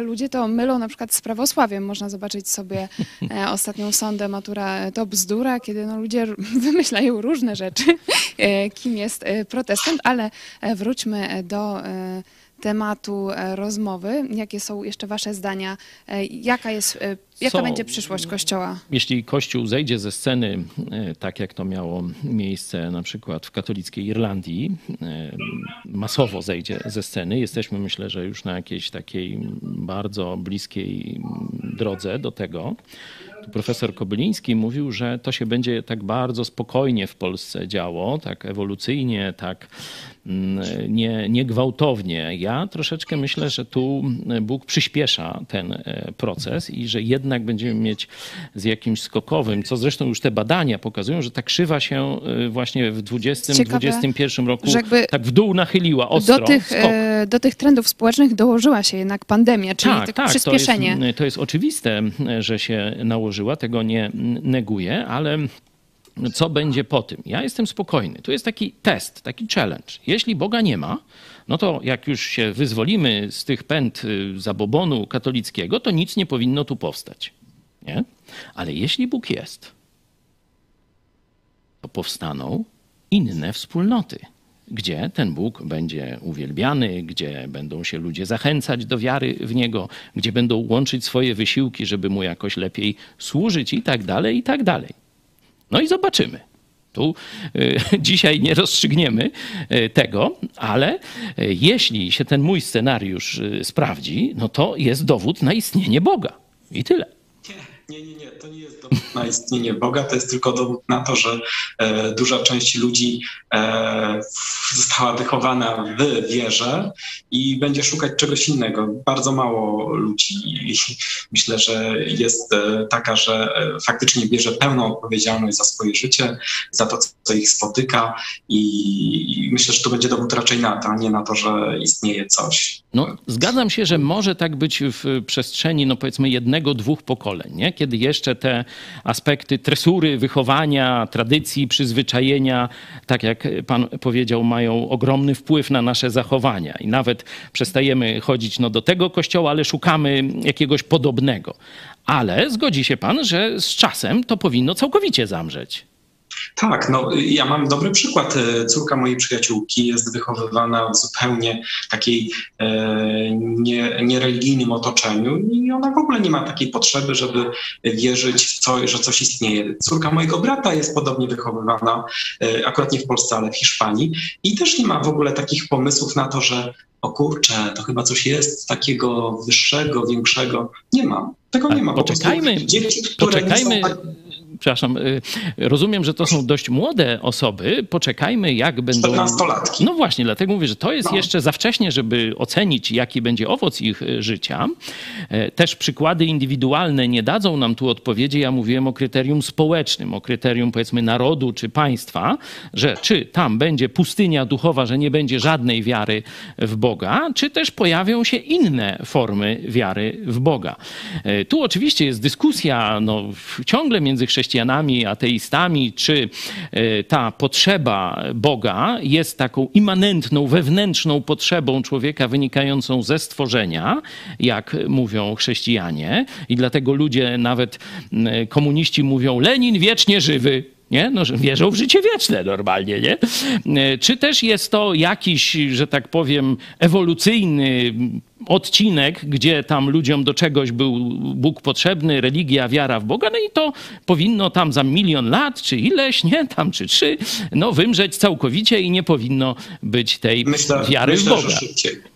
ludzie to mylą na przykład z prawosławiem. Można zobaczyć sobie (laughs) ostatnią sondę Matura to bzdura, kiedy no, ludzie (laughs) wymyślają różne rzeczy, kim jest protestant, ale wróćmy do tematu e, rozmowy. Jakie są jeszcze wasze zdania? E, Jaka jest, e, jaka Są- będzie przyszłość Kościoła? Jeśli Kościół zejdzie ze sceny, e, tak jak to miało miejsce na przykład w katolickiej Irlandii, e, masowo zejdzie ze sceny, jesteśmy myślę, że już na jakiejś takiej bardzo bliskiej drodze do tego. Tu profesor Kobyliński mówił, że to się będzie tak bardzo spokojnie w Polsce działo, tak ewolucyjnie, tak nie, nie gwałtownie. Ja troszeczkę myślę, że tu Bóg przyspiesza ten e, proces i że jednak będziemy mieć z jakimś skokowym, co zresztą już te badania pokazują, że ta krzywa się e, właśnie w 20, Ciekawe, 21 roku tak w dół nachyliła ostro. do tych, skok. e, do tych trendów społecznych dołożyła się jednak pandemia, czyli Tak, tak, tak, przyspieszenie. To jest, to jest oczywiste, że się nałożyła, tego nie neguję, ale co będzie po tym. Ja jestem spokojny. Tu jest taki test, taki challenge. Jeśli Boga nie ma, no to jak już się wyzwolimy z tych pęd y, zabobonu katolickiego, to nic nie powinno tu powstać. Nie? Ale jeśli Bóg jest, to powstaną inne wspólnoty, gdzie ten Bóg będzie uwielbiany, gdzie będą się ludzie zachęcać do wiary w Niego, gdzie będą łączyć swoje wysiłki, żeby Mu jakoś lepiej służyć i tak dalej, i tak dalej. No i zobaczymy. Tu y, (laughs) dzisiaj nie rozstrzygniemy y, tego, ale y, jeśli się ten mój scenariusz sprawdzi, no to jest dowód na istnienie Boga. I tyle. Nie, nie, nie, to nie jest dowód na istnienie Boga, to jest tylko dowód na to, że e, duża część ludzi e, została wychowana w wierze i będzie szukać czegoś innego. Bardzo mało ludzi (laughs) myślę, że jest e, taka, że e, faktycznie bierze pełną odpowiedzialność za swoje życie, za to, co ich spotyka i, i myślę, że to będzie dowód raczej na to, a nie na to, że istnieje coś. No, zgadzam się, że może tak być w przestrzeni, no powiedzmy, jednego, dwóch pokoleń, nie? Kiedy jeszcze te aspekty tresury, wychowania, tradycji, przyzwyczajenia, tak jak pan powiedział, mają ogromny wpływ na nasze zachowania. I nawet przestajemy chodzić no, do tego kościoła, ale szukamy jakiegoś podobnego. Ale zgodzi się pan, że z czasem to powinno całkowicie zamrzeć. Tak, no ja mam dobry przykład. E, Córka mojej przyjaciółki jest wychowywana w zupełnie takiej e, nie, niereligijnym otoczeniu i ona w ogóle nie ma takiej potrzeby, żeby wierzyć w coś, że coś istnieje. Córka mojego brata jest podobnie wychowywana, e, akurat nie w Polsce, ale w Hiszpanii i też nie ma w ogóle takich pomysłów na to, że o kurczę, to chyba coś jest takiego wyższego, większego. Nie ma. Tego nie ma. Po prostu Poczekajmy, dzieci, które nie poczekajmy. są tak- Przepraszam, y, rozumiem, że to są dość młode osoby. Poczekajmy, jak będą. 14-latki. No właśnie, dlatego mówię, że to jest No. jeszcze za wcześnie, żeby ocenić, jaki będzie owoc ich y, życia. E, Też przykłady indywidualne nie dadzą nam tu odpowiedzi. Ja mówiłem o kryterium społecznym, o kryterium powiedzmy narodu czy państwa, że czy tam będzie pustynia duchowa, że nie będzie żadnej wiary w Boga, czy też pojawią się inne formy wiary w Boga. E, Tu oczywiście jest dyskusja no, ciągle między chrześcijanami, ateistami, czy e, ta potrzeba Boga jest taką immanentną, wewnętrzną potrzebą człowieka wynikającą ze stworzenia, jak mówią chrześcijanie. I dlatego ludzie, nawet komuniści mówią, Lenin wiecznie żywy. Nie? No, że wierzą w życie wieczne normalnie, nie? E, Czy też jest to jakiś, że tak powiem, ewolucyjny odcinek, gdzie tam ludziom do czegoś był Bóg potrzebny, religia, wiara w Boga, no i to powinno tam za milion lat, czy ileś, nie, tam czy trzy, no wymrzeć całkowicie i nie powinno być tej Myślę, wiary myślę w Boga.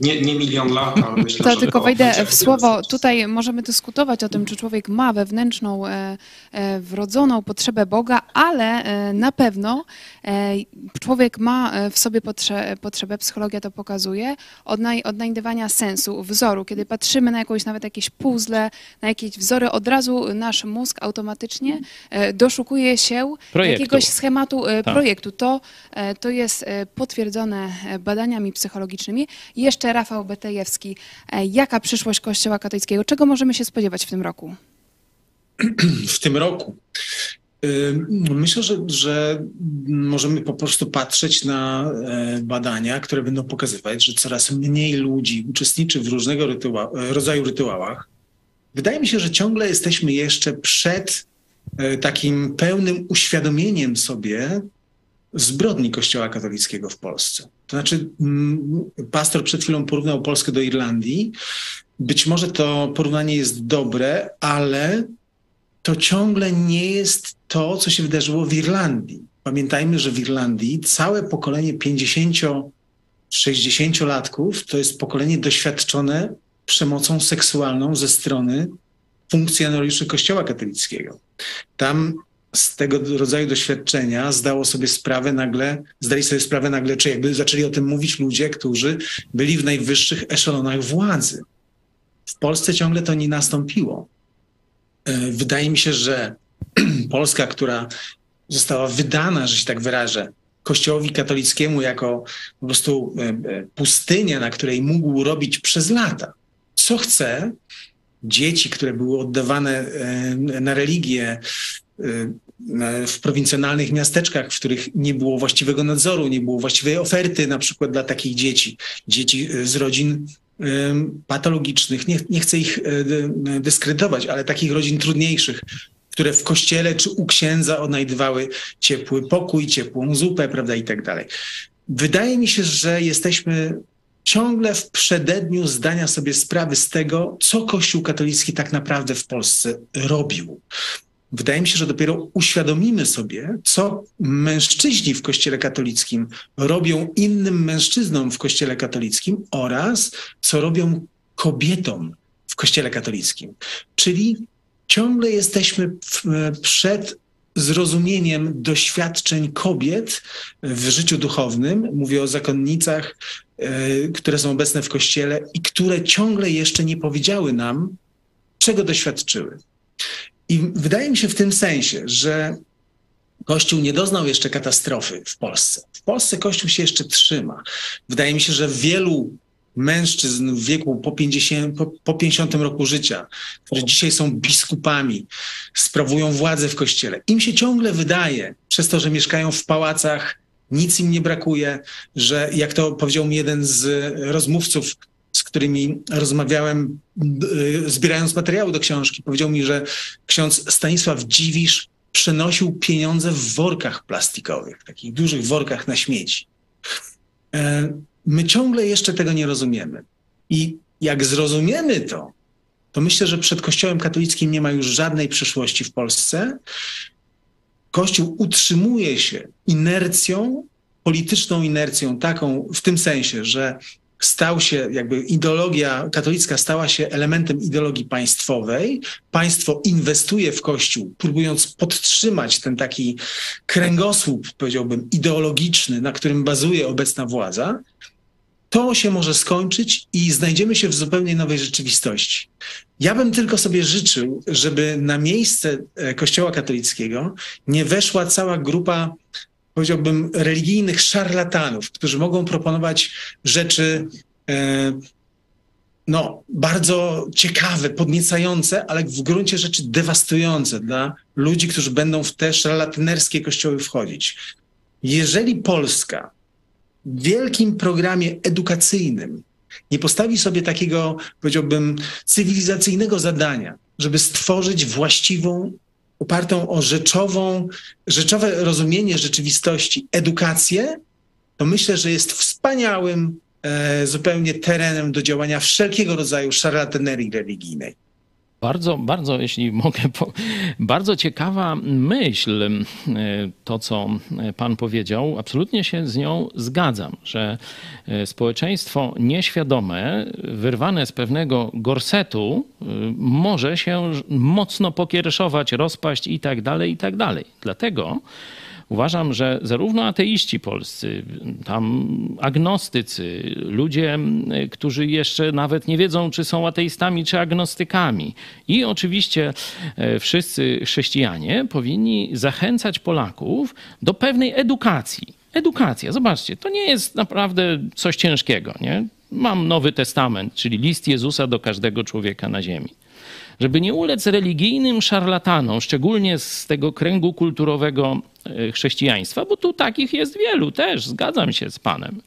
Nie, nie milion lat, ale (laughs) myślę, To że tylko to wejdę w słowo. Tutaj możemy dyskutować o tym, czy człowiek ma wewnętrzną, e, e, wrodzoną potrzebę Boga, ale e, na pewno e, człowiek ma w sobie potrze, potrzebę, psychologia to pokazuje, odnaj, odnajdywania sensu, wzoru. Kiedy patrzymy na jakąś, nawet jakieś puzzle, na jakieś wzory, od razu nasz mózg automatycznie e, doszukuje się Projektu. jakiegoś schematu e, Tak. projektu. To, e, to jest potwierdzone badaniami psychologicznymi. Jeszcze Rafał Betejewski. Jaka przyszłość Kościoła katolickiego? Czego możemy się spodziewać w tym roku? (clears throat) w tym roku. Myślę, że, że możemy po prostu patrzeć na e, badania, które będą pokazywać, że coraz mniej ludzi uczestniczy w różnego rytua- rodzaju rytuałach. Wydaje mi się, że ciągle jesteśmy jeszcze przed e, takim pełnym uświadomieniem sobie zbrodni Kościoła katolickiego w Polsce. To znaczy, mm, pastor przed chwilą porównał Polskę do Irlandii. Być może to porównanie jest dobre, ale to ciągle nie jest to, co się wydarzyło w Irlandii. Pamiętajmy, że w Irlandii całe pokolenie 50-60-latków to jest pokolenie doświadczone przemocą seksualną ze strony funkcjonariuszy Kościoła katolickiego. Tam z tego rodzaju doświadczenia zdało sobie sprawę nagle, zdali sobie sprawę nagle, czy jakby zaczęli o tym mówić ludzie, którzy byli w najwyższych eszelonach władzy. W Polsce ciągle to nie nastąpiło. E, Wydaje mi się, że (clears throat) Polska, która została wydana, że się tak wyrażę, Kościołowi katolickiemu jako po prostu e, e, pustynia, na której mógł robić przez lata, co chce, dzieci, które były oddawane na religię w prowincjonalnych miasteczkach, w których nie było właściwego nadzoru, nie było właściwej oferty na przykład dla takich dzieci, dzieci z rodzin patologicznych. Nie, nie chcę ich y, dy- dyskredytować, ale takich rodzin trudniejszych, które w kościele czy u księdza odnajdywały ciepły pokój, ciepłą zupę, prawda, i tak dalej. Wydaje mi się, że jesteśmy ciągle w przededniu zdania sobie sprawy z tego, co Kościół katolicki tak naprawdę w Polsce robił. Wydaje mi się, że dopiero uświadomimy sobie, co mężczyźni w Kościele katolickim robią innym mężczyznom w Kościele katolickim oraz co robią kobietom w Kościele katolickim. Czyli ciągle jesteśmy przed zrozumieniem doświadczeń kobiet w życiu duchownym. Mówię o zakonnicach, e, które są obecne w kościele i które ciągle jeszcze nie powiedziały nam, czego doświadczyły. I wydaje mi się w tym sensie, że Kościół nie doznał jeszcze katastrofy w Polsce. W Polsce Kościół się jeszcze trzyma. Wydaje mi się, że wielu mężczyzn w wieku po 50, po, po 50 roku życia, którzy dzisiaj są biskupami, sprawują władzę w kościele, im się ciągle wydaje, przez to, że mieszkają w pałacach, nic im nie brakuje, że jak to powiedział mi jeden z rozmówców, którymi rozmawiałem, y, zbierając materiały do książki, powiedział mi, że ksiądz Stanisław Dziwisz przenosił pieniądze w workach plastikowych, takich dużych workach na śmieci. E, My ciągle jeszcze tego nie rozumiemy. I jak zrozumiemy to, to myślę, że przed Kościołem katolickim nie ma już żadnej przyszłości w Polsce. Kościół utrzymuje się inercją, polityczną inercją, taką w tym sensie, że stał się, jakby ideologia katolicka stała się elementem ideologii państwowej. Państwo inwestuje w Kościół, próbując podtrzymać ten taki kręgosłup, powiedziałbym, ideologiczny, na którym bazuje obecna władza. To się może skończyć i znajdziemy się w zupełnie nowej rzeczywistości. Ja bym tylko sobie życzył, żeby na miejsce e, Kościoła katolickiego nie weszła cała grupa, powiedziałbym, religijnych szarlatanów, którzy mogą proponować rzeczy e, no, bardzo ciekawe, podniecające, ale w gruncie rzeczy dewastujące dla ludzi, którzy będą w te szarlatanerskie kościoły wchodzić. Jeżeli Polska w wielkim programie edukacyjnym nie postawi sobie takiego, powiedziałbym, cywilizacyjnego zadania, żeby stworzyć właściwą, opartą o rzeczową, rzeczowe rozumienie rzeczywistości edukację, to myślę, że jest wspaniałym e, zupełnie terenem do działania wszelkiego rodzaju szarlatanerii religijnej. Bardzo, bardzo, jeśli (laughs) mogę, po, bardzo ciekawa myśl, e, to co Pan powiedział. Absolutnie się z nią zgadzam, że e, społeczeństwo nieświadome, wyrwane z pewnego gorsetu, e, może się mocno pokiereszować, rozpaść i tak dalej, i tak dalej. Dlatego uważam, że zarówno ateiści polscy, tam agnostycy, ludzie, którzy jeszcze nawet nie wiedzą, czy są ateistami, czy agnostykami, i oczywiście e, wszyscy chrześcijanie powinni zachęcać Polaków do pewnej edukacji. Edukacja, zobaczcie, to nie jest naprawdę coś ciężkiego. Nie? Mam Nowy Testament, czyli list Jezusa do każdego człowieka na ziemi żeby nie ulec religijnym szarlatanom, szczególnie z tego kręgu kulturowego e, chrześcijaństwa, bo tu takich jest wielu też, zgadzam się z Panem.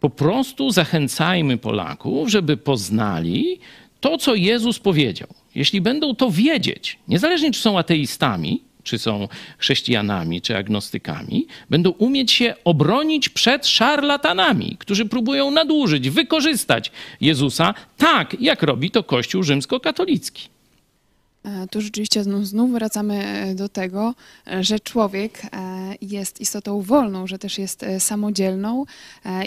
Po prostu zachęcajmy Polaków, żeby poznali to, co Jezus powiedział. Jeśli będą to wiedzieć, niezależnie czy są ateistami, czy są chrześcijanami, czy agnostykami, będą umieć się obronić przed szarlatanami, którzy próbują nadużyć, wykorzystać Jezusa tak, jak robi to Kościół rzymskokatolicki. E, Tu rzeczywiście znów, wracamy e, do tego, e, że człowiek jest istotą wolną, że też jest samodzielną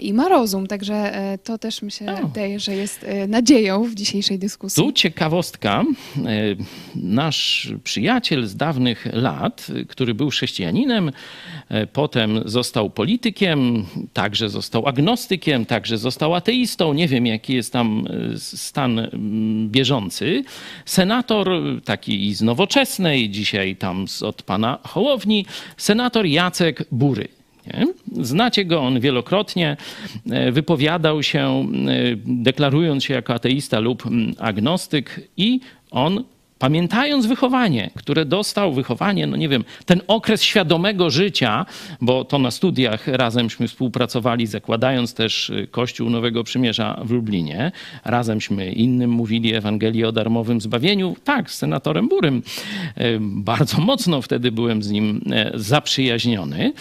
i ma rozum. Także to też mi się wydaje, że jest nadzieją w dzisiejszej dyskusji. Tu ciekawostka. Nasz przyjaciel z dawnych lat, który był chrześcijaninem, potem został politykiem, także został agnostykiem, także został ateistą. Nie wiem, jaki jest tam stan bieżący. Senator taki z nowoczesnej, dzisiaj tam z, od pana Hołowni, senator Jacek Bury. Nie? Znacie go, on wielokrotnie e, wypowiadał się, e, deklarując się jako ateista lub agnostyk, i on pamiętając wychowanie, które dostał, wychowanie, no nie wiem, ten okres świadomego życia, bo to na studiach razemśmy współpracowali, zakładając też y, Kościół Nowego Przymierza w Lublinie. Razemśmy innym mówili Ewangelię o darmowym zbawieniu. Tak, z senatorem Burym. Y, Bardzo mocno wtedy byłem z nim e, zaprzyjaźniony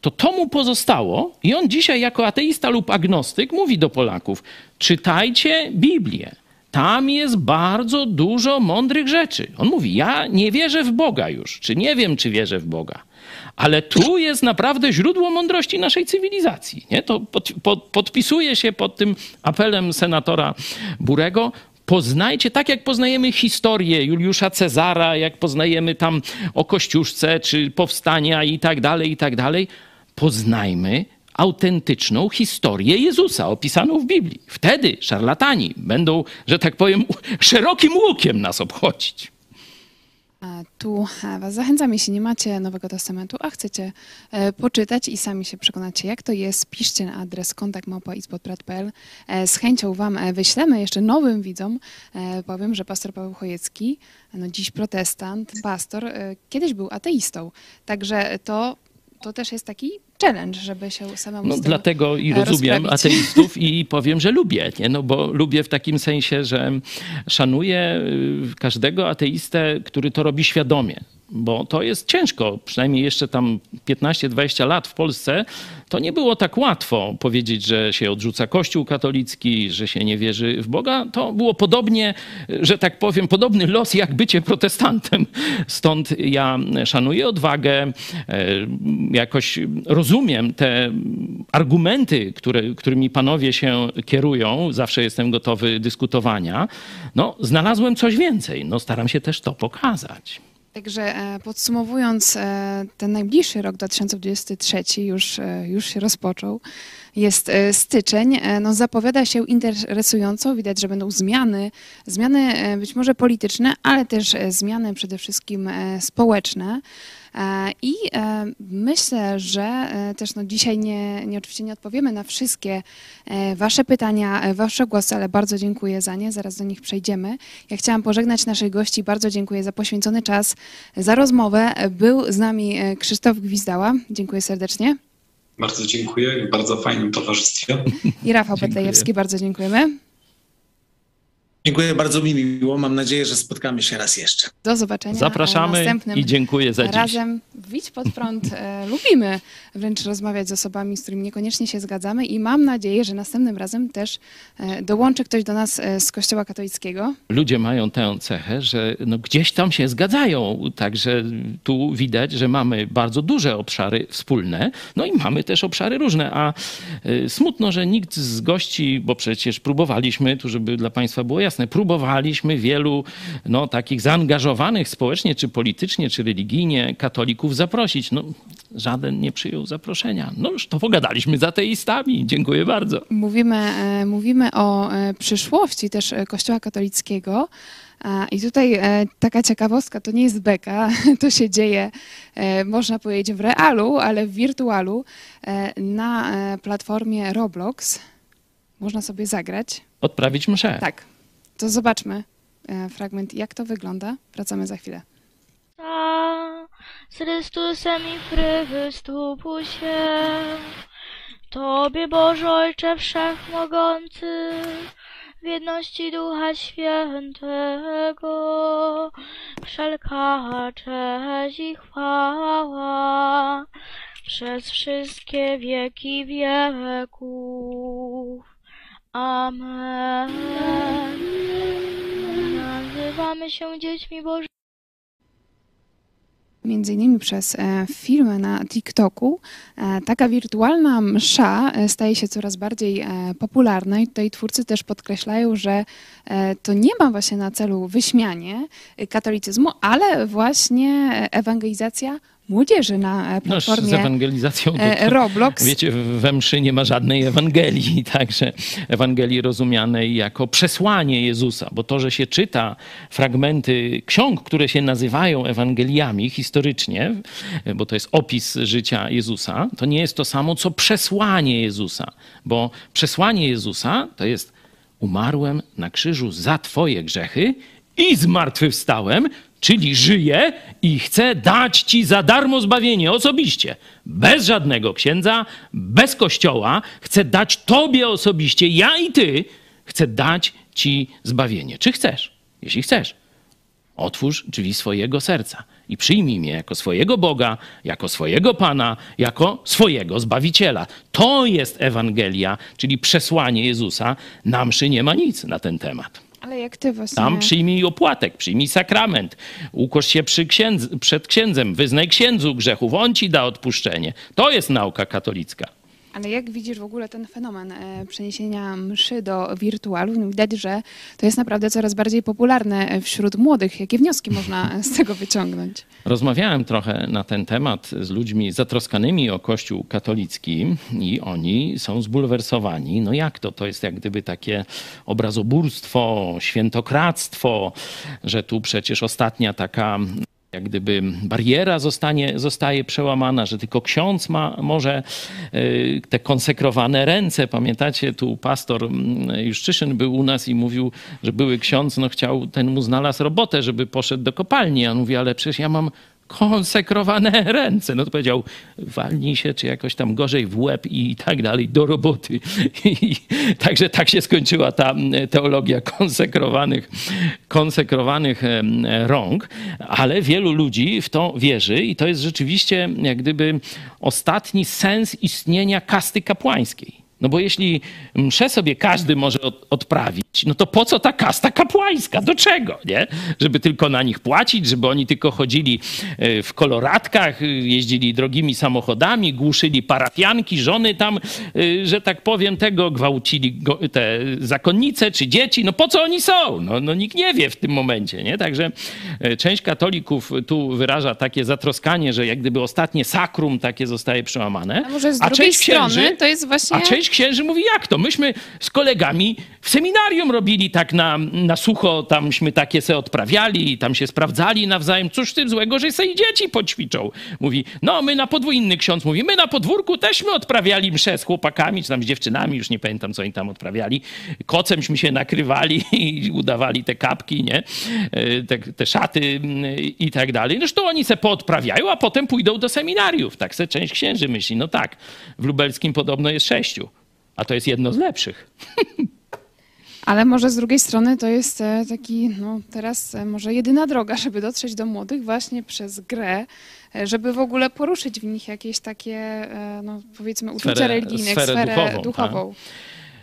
to to mu pozostało i on dzisiaj jako ateista lub agnostyk mówi do Polaków: czytajcie Biblię. Tam jest bardzo dużo mądrych rzeczy. On mówi: Ja nie wierzę w Boga już, czy nie wiem, czy wierzę w Boga. Ale tu jest naprawdę źródło mądrości naszej cywilizacji. Nie? To pod, pod, podpisuje się pod tym apelem senatora Burego. Poznajcie, tak jak poznajemy historię Juliusza Cezara, jak poznajemy tam o Kościuszce, czy powstania i tak dalej, i tak dalej. Poznajmy autentyczną historię Jezusa opisaną w Biblii. Wtedy szarlatani będą, że tak powiem, (laughs) szerokim łukiem nas obchodzić. A Tu Was zachęcam, jeśli nie macie Nowego Testamentu, a chcecie e, poczytać i sami się przekonacie, jak to jest, piszcie na adres kontakt.małpa.izpod.pl. E, Z chęcią Wam e, wyślemy jeszcze nowym widzom. Powiem, że pastor Paweł Chojecki, no dziś protestant, pastor, kiedyś był ateistą. Także to, to też jest taki challenge, żeby się samemu No, dlatego i e, rozumiem ateistów i powiem, że lubię, nie? No, bo lubię w takim sensie, że szanuję y, każdego ateistę, który to robi świadomie. Bo to jest ciężko, przynajmniej jeszcze tam 15-20 lat w Polsce, to nie było tak łatwo powiedzieć, że się odrzuca Kościół katolicki, że się nie wierzy w Boga. To było podobnie, że tak powiem, podobny los jak bycie protestantem. Stąd ja szanuję odwagę, e, jakoś rozumiem te argumenty, które, którymi panowie się kierują. Zawsze jestem gotowy dyskutowania. No, znalazłem coś więcej. No, staram się też to pokazać. Także e, podsumowując, e, ten najbliższy rok 2023 już, e, już się rozpoczął. Jest e, styczeń, e, no zapowiada się interesująco, widać, że będą zmiany, zmiany e, być może polityczne, ale też zmiany przede wszystkim społeczne. I myślę, że też no dzisiaj nie, nie oczywiście nie odpowiemy na wszystkie Wasze pytania, Wasze głosy, ale bardzo dziękuję za nie. Zaraz do nich przejdziemy. Ja chciałam pożegnać naszych gości. Bardzo dziękuję za poświęcony czas, za rozmowę. Był z nami Krzysztof Gwizdała. Dziękuję serdecznie. Bardzo dziękuję w bardzo fajnym towarzystwie. I Rafał Petlejewski, bardzo dziękujemy. Dziękuję, bardzo mi miło. Mam nadzieję, że spotkamy się raz jeszcze. Do zobaczenia. Zapraszamy następnym i dziękuję za dziś. Razem Widź pod prąd e, (laughs) lubimy wręcz rozmawiać z osobami, z którymi niekoniecznie się zgadzamy i mam nadzieję, że następnym razem też e, dołączy ktoś do nas e, z Kościoła katolickiego. ludzie mają tę cechę, że no gdzieś tam się zgadzają. Także tu widać, że mamy bardzo duże obszary wspólne, no i mamy też obszary różne. A smutno, że nikt z gości, bo przecież próbowaliśmy, tu żeby dla Państwa było jasne, próbowaliśmy wielu no, takich zaangażowanych społecznie, czy politycznie, czy religijnie katolików zaprosić. No, żaden nie przyjął zaproszenia. No już to pogadaliśmy z ateistami. Dziękuję bardzo. Mówimy, e, mówimy o e, przyszłości też e, Kościoła katolickiego. I tutaj taka ciekawostka, to nie jest beka, (laughs) to się dzieje, można powiedzieć, w realu, ale w wirtualu na platformie Roblox. Można sobie zagrać. Odprawić mszę. Tak, to zobaczmy e, fragment, jak to wygląda. Wracamy za chwilę. Z Chrystusem i wystąpił się. Tobie Boże Ojcze Wszechmogący, w jedności Ducha Świętego, wszelka cześć i chwała przez wszystkie wieki wieków. Amen. Nazywamy się dziećmi Bożymi. Między innymi przez e, filmy na TikToku e, taka wirtualna msza e, staje się coraz bardziej popularna i tutaj twórcy też podkreślają, że to nie ma właśnie na celu wyśmianie katolicyzmu, ale właśnie ewangelizacja młodzieży na e, No, z platformie ewangelizacją to, e, to, Roblox. Wiecie, we mszy nie ma żadnej Ewangelii, (laughs) także Ewangelii rozumianej jako przesłanie Jezusa, bo to, że się czyta fragmenty ksiąg, które się nazywają Ewangeliami historycznie, bo to jest opis życia Jezusa, to nie jest to samo, co przesłanie Jezusa, bo przesłanie Jezusa to jest umarłem na krzyżu za twoje grzechy i zmartwychwstałem, czyli żyję i chcę dać ci za darmo zbawienie osobiście. Bez żadnego księdza, bez kościoła. Chcę dać tobie osobiście, ja i ty, chcę dać ci zbawienie. Czy chcesz? Jeśli chcesz, otwórz drzwi swojego serca i przyjmij mnie jako swojego Boga, jako swojego Pana, jako swojego Zbawiciela. To jest Ewangelia, czyli przesłanie Jezusa. Na mszy nie ma nic na ten temat. Ale jak ty właśnie... Tam przyjmij opłatek, przyjmij sakrament, ukosz się przed księdzem, wyznaj księdzu grzechów, on ci da odpuszczenie. To jest nauka katolicka. Ale jak widzisz w ogóle ten fenomen e, przeniesienia mszy do wirtualu? No Widać, że to jest naprawdę coraz bardziej popularne e, wśród młodych. Jakie wnioski można z (laughs) tego wyciągnąć? Rozmawiałem trochę na ten temat z ludźmi zatroskanymi o Kościół katolicki i oni są zbulwersowani. No jak to? To jest jak gdyby takie obrazoburstwo, świętokradztwo, że tu przecież ostatnia taka jak gdyby bariera zostanie, zostaje przełamana, że tylko ksiądz ma może y, te konsekrowane ręce. Pamiętacie, tu pastor mm, Juszczyszyn był u nas i mówił, że były ksiądz, no chciał, ten mu znalazł robotę, żeby poszedł do kopalni. A on mówi, ale przecież ja mam konsekrowane (laughs) ręce. No to powiedział, walnij się, czy jakoś tam gorzej w łeb i tak dalej, do roboty. (laughs) I, także tak się skończyła ta teologia konsekrowanych, konsekrowanych rąk, ale wielu ludzi w to wierzy i to jest rzeczywiście jak gdyby ostatni sens istnienia kasty kapłańskiej. No bo jeśli mszę sobie każdy może od, odprawić, no to po co ta kasta kapłańska? Do czego, nie? Żeby tylko na nich płacić, żeby oni tylko chodzili e, w koloratkach, e, jeździli drogimi samochodami, głuszyli parafianki, żony tam, e, że tak powiem, tego gwałcili go, te zakonnice czy dzieci. No po co oni są? No, no nikt nie wie w tym momencie, nie? Także część katolików tu wyraża takie zatroskanie, że jak gdyby ostatnie sakrum takie zostaje przełamane. A może z a drugiej część księży, strony to jest właśnie... a część księży mówi, jak to? Myśmy z kolegami w seminarium robili tak na, na sucho, tamśmy takie se odprawiali, tam się sprawdzali nawzajem. Cóż tym złego, że se i dzieci poćwiczą. Mówi, no my na podwórku, inny ksiądz mówi, my na podwórku teżśmy odprawiali mszę z chłopakami, czy tam z dziewczynami, już nie pamiętam, co oni tam odprawiali. Kocemśmy się nakrywali (laughs) i udawali te kapki, nie? E, Te, te szaty i tak dalej. No to oni se poodprawiają, a potem pójdą do seminariów. Tak se część księży myśli. No tak, w lubelskim podobno jest sześciu. A to jest jedno z lepszych. Ale może z drugiej strony to jest e, taki, no teraz e, może jedyna droga, żeby dotrzeć do młodych właśnie przez grę, e, żeby w ogóle poruszyć w nich jakieś takie, no powiedzmy, uczucia religijne, sferę sferę, duchową, duchową. tak?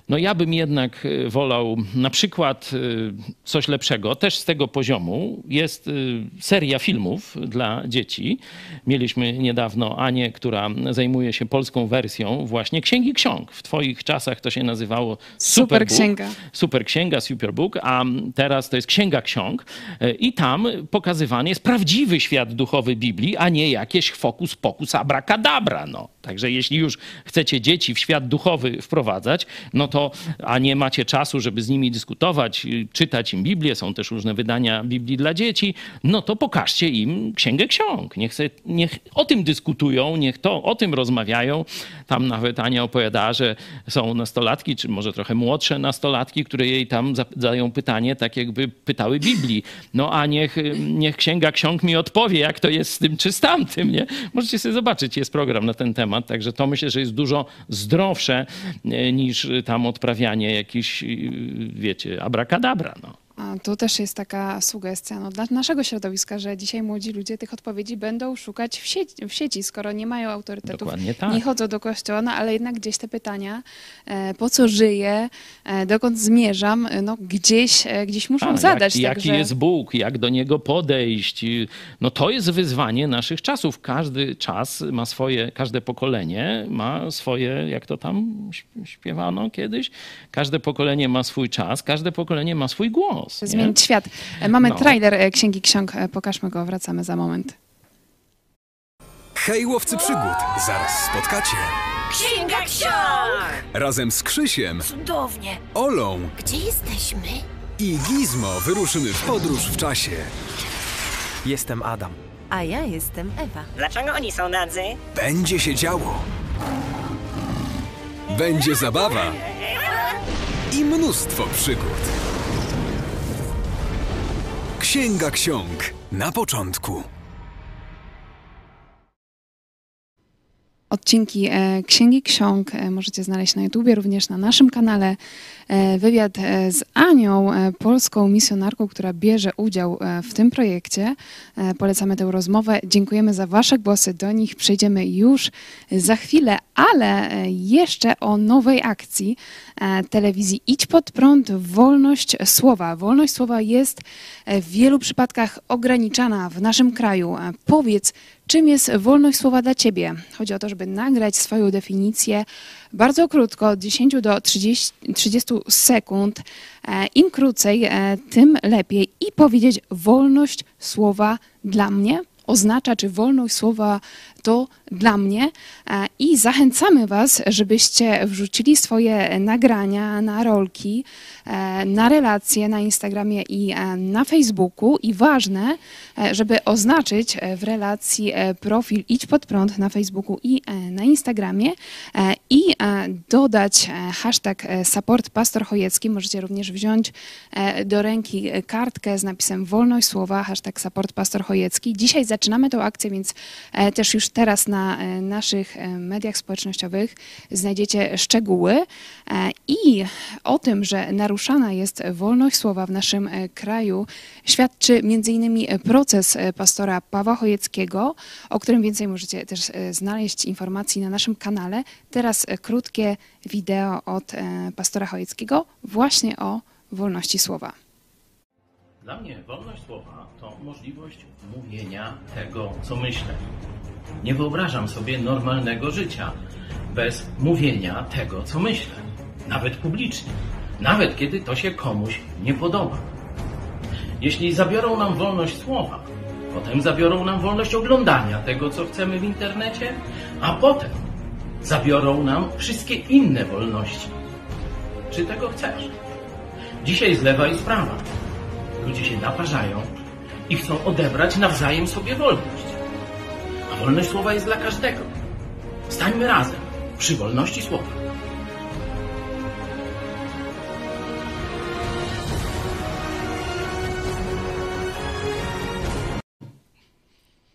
No ja bym jednak y, wolał na przykład y, coś lepszego, też z tego poziomu. Jest y, seria filmów dla dzieci. Mieliśmy niedawno Anię, która zajmuje się polską wersją właśnie Księgi Ksiąg. W twoich czasach to się nazywało Super księga. Super Księga, Superbook, a teraz to jest Księga Ksiąg i tam pokazywany jest prawdziwy świat duchowy Biblii, a nie jakieś fokus pokus abracadabra. No. Także jeśli już chcecie dzieci w świat duchowy wprowadzać, no to a nie macie czasu, żeby z nimi dyskutować, y, czytać im Biblię, są też różne wydania Biblii dla dzieci, no to pokażcie im Księgę Ksiąg. Niech, se, niech o tym dyskutują, niech to o tym rozmawiają. Tam nawet Ania opowiadała, że są nastolatki, czy może trochę młodsze nastolatki, które jej tam zadają pytanie, tak jakby pytały Biblii. No a niech, niech Księga Ksiąg mi odpowie, jak to jest z tym czy z tamtym, nie? Możecie sobie zobaczyć, jest program na ten temat, także to myślę, że jest dużo zdrowsze e, niż tam odprawianie jakichś, y, wiecie, abracadabra, no. A tu też jest taka sugestia no, dla naszego środowiska, że dzisiaj młodzi ludzie tych odpowiedzi będą szukać w sieci, w sieci skoro nie mają autorytetów, Dokładnie tak. nie chodzą do kościoła, no ale jednak gdzieś te pytania, e, po co żyję, e, dokąd zmierzam, e, no gdzieś, e, gdzieś muszą A, zadać. Jak, jaki także... jest Bóg, jak do Niego podejść. No to jest wyzwanie naszych czasów. Każdy czas ma swoje, każde pokolenie ma swoje, jak to tam śp- śpiewano kiedyś, każde pokolenie ma swój czas, każde pokolenie ma swój głos. Nie? Zmienić świat. E, Mamy No. trailer e, Księgi Ksiąg, e, pokażmy go, wracamy za moment. Hej, łowcy przygód! Zaraz spotkacie. Księga ksiąg! Razem z Krzysiem, Cudownie. Olą Gdzie jesteśmy? i Gizmo wyruszymy w podróż w czasie. Jestem Adam. A ja jestem Ewa. Dlaczego oni są nadzy? Będzie się działo. Będzie zabawa i mnóstwo przygód. Księga Ksiąg. Na początku. Odcinki e, Księgi Ksiąg e, możecie znaleźć na YouTubie, również na naszym kanale. E, Wywiad z Anią, polską misjonarką, która bierze udział w tym projekcie. Polecamy tę rozmowę. Dziękujemy za Wasze głosy. Do nich przejdziemy już za chwilę, ale jeszcze o nowej akcji telewizji Idź pod prąd, wolność słowa. Wolność słowa jest w wielu przypadkach ograniczana w naszym kraju. Powiedz, Czym jest wolność słowa dla Ciebie? Chodzi o to, żeby nagrać swoją definicję bardzo krótko, od 10 do 30, 30 sekund. E, Im krócej, e, tym lepiej. I powiedzieć wolność słowa dla mnie oznacza, czy wolność słowa to dla mnie. E, I zachęcamy Was, żebyście wrzucili swoje nagrania na rolki, e, na relacje na Instagramie i e, na Facebooku. I ważne, żeby oznaczyć w relacji profil Idź Pod Prąd na Facebooku i na Instagramie i dodać hashtag support Pastor Chojecki. Możecie również wziąć do ręki kartkę z napisem Wolność Słowa, hashtag support Pastor Chojecki. Dzisiaj zaczynamy tę akcję, więc też już teraz na e, naszych e, mediach społecznościowych znajdziecie szczegóły e, i o tym, że naruszana jest wolność słowa w naszym kraju świadczy m.in. proces pastora Pawła Chojeckiego, o którym więcej możecie też znaleźć informacji na naszym kanale. Teraz krótkie wideo od pastora Chojeckiego właśnie o wolności słowa. Dla mnie wolność słowa to możliwość mówienia tego, co myślę. Nie wyobrażam sobie normalnego życia bez mówienia tego, co myślę, nawet publicznie, nawet kiedy to się komuś nie podoba. Jeśli zabiorą nam wolność słowa, potem zabiorą nam wolność oglądania tego, co chcemy w internecie, a potem zabiorą nam wszystkie inne wolności. Czy tego chcesz? Dzisiaj z lewa i z prawa ludzie się naparzają i chcą odebrać nawzajem sobie wolność. A wolność słowa jest dla każdego. Stańmy razem przy wolności słowa.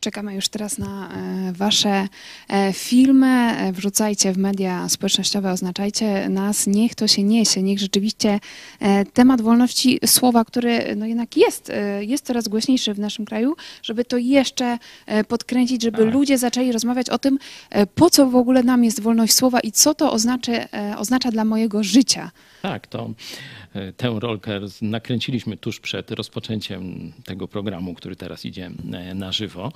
Czekamy już teraz na e, Wasze e, filmy. E, Wrzucajcie w media społecznościowe, oznaczajcie nas. Niech to się niesie. Niech rzeczywiście temat wolności słowa, który no jednak jest, jest coraz głośniejszy w naszym kraju, żeby to jeszcze podkręcić, żeby ludzie zaczęli rozmawiać o tym, po co w ogóle nam jest wolność słowa i co to oznacza, e, oznacza dla mojego życia. Tak, to tę rolkę nakręciliśmy tuż przed rozpoczęciem tego programu, który teraz idzie e, na żywo.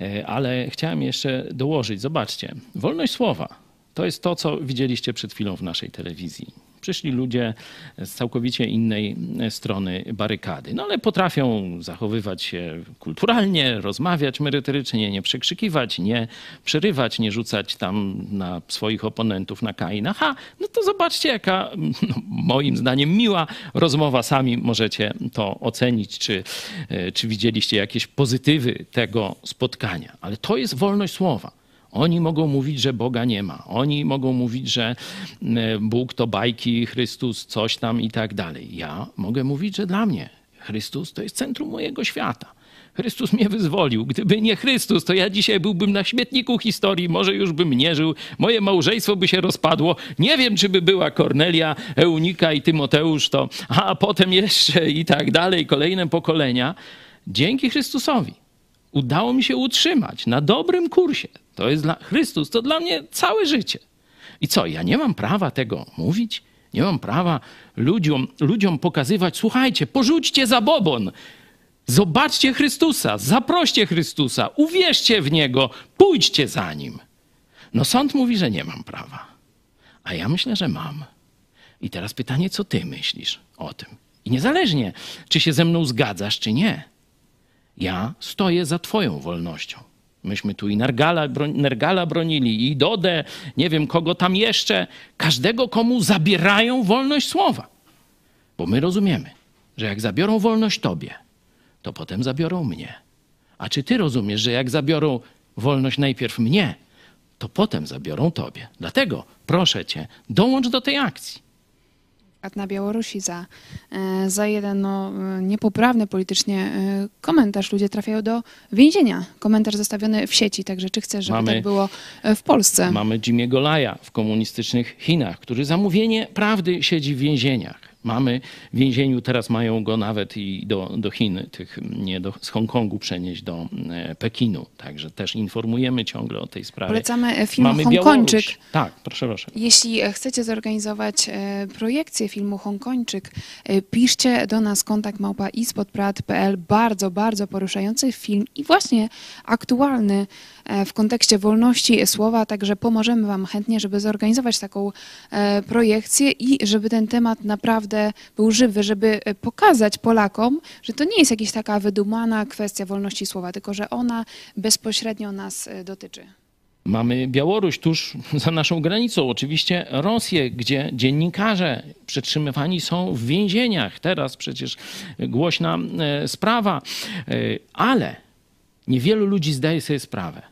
E, Ale chciałem jeszcze dołożyć, zobaczcie, wolność słowa to jest to, co widzieliście przed chwilą w naszej telewizji. Przyszli ludzie z całkowicie innej e, strony barykady, no ale potrafią zachowywać się kulturalnie, rozmawiać merytorycznie, nie przekrzykiwać, nie przerywać, nie rzucać tam na swoich oponentów na Kain. Aha, no to zobaczcie, jaka no, moim zdaniem miła rozmowa. Sami możecie to ocenić, czy, e, czy widzieliście jakieś pozytywy tego spotkania. Ale to jest wolność słowa. Oni mogą mówić, że Boga nie ma. Oni mogą mówić, że e, Bóg to bajki, Chrystus coś tam i tak dalej. Ja mogę mówić, że dla mnie Chrystus to jest centrum mojego świata. Chrystus mnie wyzwolił. Gdyby nie Chrystus, to ja dzisiaj byłbym na śmietniku historii, może już bym nie żył, moje małżeństwo by się rozpadło. Nie wiem, czy by była Kornelia, Eunika i Tymoteusz, to a potem jeszcze i tak dalej, kolejne pokolenia. Dzięki Chrystusowi udało mi się utrzymać na dobrym kursie. To jest dla Chrystus, to dla mnie całe życie. I co, ja nie mam prawa tego mówić? Nie mam prawa ludziom, ludziom pokazywać, słuchajcie, porzućcie zabobon, zobaczcie Chrystusa, zaproście Chrystusa, uwierzcie w Niego, pójdźcie za Nim. No sąd mówi, że nie mam prawa, a ja myślę, że mam. I teraz pytanie, co ty myślisz o tym? I niezależnie, czy się ze mną zgadzasz, czy nie, ja stoję za Twoją wolnością. Myśmy tu i Nergala, Nergala bronili, i Dodę, nie wiem kogo tam jeszcze. Każdego, komu zabierają wolność słowa. Bo my rozumiemy, że jak zabiorą wolność Tobie, to potem zabiorą mnie. A czy Ty rozumiesz, że jak zabiorą wolność najpierw mnie, to potem zabiorą Tobie? Dlatego proszę Cię, dołącz do tej akcji. Na Białorusi za, e, za jeden no, e, niepoprawny politycznie e, komentarz. Ludzie trafiają do więzienia. Komentarz zostawiony w sieci. Także czy chcesz, żeby Mamy- tak było w Polsce? Mamy Jimmy'ego Laja w komunistycznych Chinach, który za mówienie prawdy siedzi w więzieniach. Mamy w więzieniu, teraz mają go nawet i do, do Chin, tych, nie do, z Hongkongu przenieść do e, Pekinu. Także też informujemy ciągle o tej sprawie. Polecamy e, film Mamy Hongkończyk. Białoruś. Tak, proszę, proszę. Jeśli e, chcecie zorganizować projekcję filmu Hongkończyk, piszcie do nas kontakt małpa ispodprat.pl. Bardzo, bardzo poruszający film i właśnie aktualny w kontekście wolności słowa, także pomożemy Wam chętnie, żeby zorganizować taką e, projekcję i żeby ten temat naprawdę był żywy, żeby e, pokazać Polakom, że to nie jest jakaś taka wydumana kwestia wolności słowa, tylko że ona bezpośrednio nas e, dotyczy. Mamy Białoruś tuż (laughs) za naszą granicą, oczywiście Rosję, gdzie dziennikarze przetrzymywani są w więzieniach. Teraz przecież głośna e, sprawa, E, ale niewielu ludzi zdaje sobie sprawę,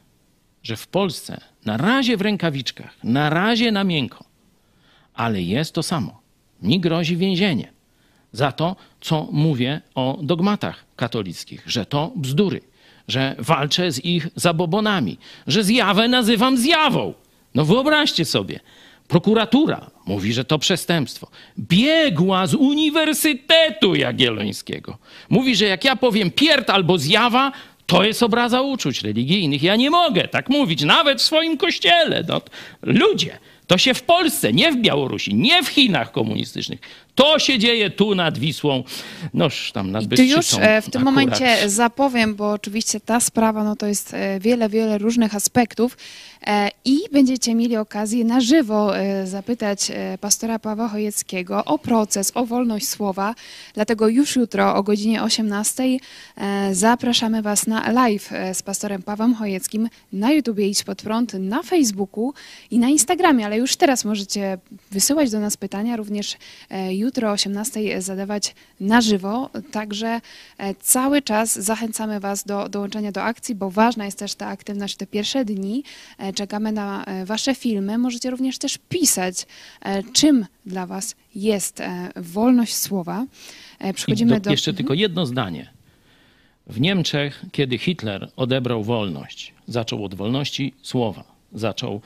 że w Polsce na razie w rękawiczkach, na razie na miękko, ale jest to samo. Mi grozi więzienie za to, co mówię o dogmatach katolickich, że to bzdury, że walczę z ich zabobonami, że zjawę nazywam zjawą. No wyobraźcie sobie, prokuratura mówi, że to przestępstwo. Biegła z Uniwersytetu Jagiellońskiego. Mówi, że jak ja powiem pierd albo zjawa, to jest obraza uczuć religijnych. Ja nie mogę tak mówić, nawet w swoim kościele. No, ludzie, to się w Polsce, nie w Białorusi, nie w Chinach komunistycznych. To się dzieje tu nad Wisłą, noż tam nad tu już Bystrzycą. e, w tym akurat. momencie zapowiem, bo oczywiście ta sprawa no to jest e, wiele, wiele różnych aspektów e, i będziecie mieli okazję na żywo zapytać pastora Pawła Chojeckiego o proces, o wolność słowa. Dlatego już jutro o godzinie 18 e, zapraszamy Was na live z pastorem Pawłem Chojeckim na YouTubie Idź Pod Prąd, na Facebooku i na Instagramie, ale już teraz możecie wysyłać do nas pytania, również e, jutro o 18 zadawać na żywo. Także e, cały czas zachęcamy Was do dołączenia do akcji, bo ważna jest też ta aktywność te pierwsze dni. E, Czekamy na e, Wasze filmy. Możecie również też pisać, czym dla Was jest wolność słowa. Przechodzimy do, do. Jeszcze tylko jedno zdanie. W Niemczech, kiedy Hitler odebrał wolność, zaczął od wolności słowa, zaczął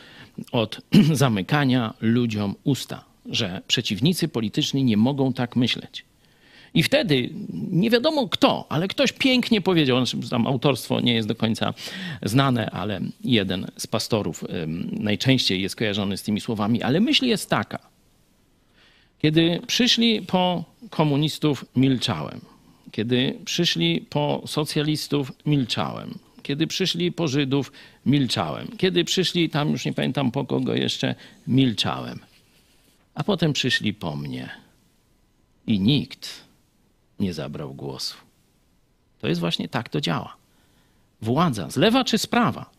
od (clears throat) zamykania ludziom usta, że przeciwnicy polityczni nie mogą tak myśleć. I wtedy nie wiadomo kto, ale ktoś pięknie powiedział, znaczy tam autorstwo nie jest do końca znane, ale jeden z pastorów najczęściej jest kojarzony z tymi słowami, ale myśl jest taka. Kiedy przyszli po komunistów, milczałem. Kiedy przyszli po socjalistów, milczałem. Kiedy przyszli po Żydów, milczałem. Kiedy przyszli tam, już nie pamiętam po kogo jeszcze, milczałem. A potem przyszli po mnie. I nikt nie zabrał głosu. To jest właśnie tak to działa. Władza, z lewa czy z prawa,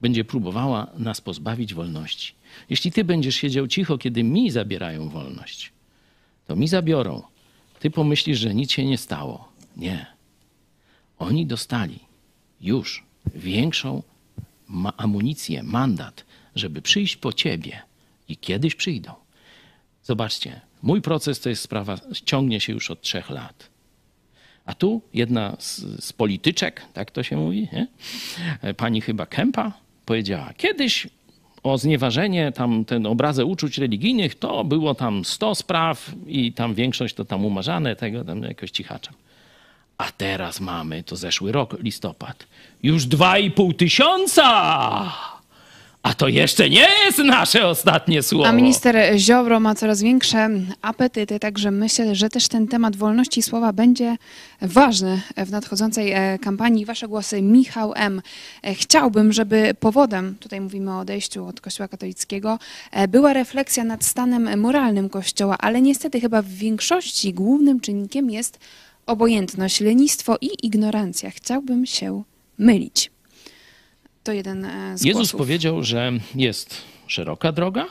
będzie próbowała nas pozbawić wolności. Jeśli ty będziesz siedział cicho, kiedy mi zabierają wolność, to mi zabiorą. Ty pomyślisz, że nic się nie stało. Nie. Oni dostali już większą amunicję, mandat, żeby przyjść po ciebie i kiedyś przyjdą. Zobaczcie, mój proces to jest sprawa, ciągnie się już od trzech lat. A tu jedna z, z polityczek, tak to się mówi, nie? pani chyba Kępa powiedziała, kiedyś o znieważenie, tam ten obrazę uczuć religijnych, to było tam 100 spraw i tam większość to tam umarzane, tego tam jakoś cichaczem. A teraz mamy, to zeszły rok, listopad, już 2,5 tysiąca! A to jeszcze nie jest nasze ostatnie słowo. A minister Ziobro ma coraz większe apetyty, także myślę, że też ten temat wolności słowa będzie ważny w nadchodzącej e, kampanii. Wasze głosy, Michał M. E, Chciałbym, żeby powodem, tutaj mówimy o odejściu od Kościoła katolickiego, e, była refleksja nad stanem moralnym Kościoła, ale niestety chyba w większości głównym czynnikiem jest obojętność, lenistwo i ignorancja. Chciałbym się mylić. To jeden e, z Jezus głosów. powiedział, że jest szeroka droga,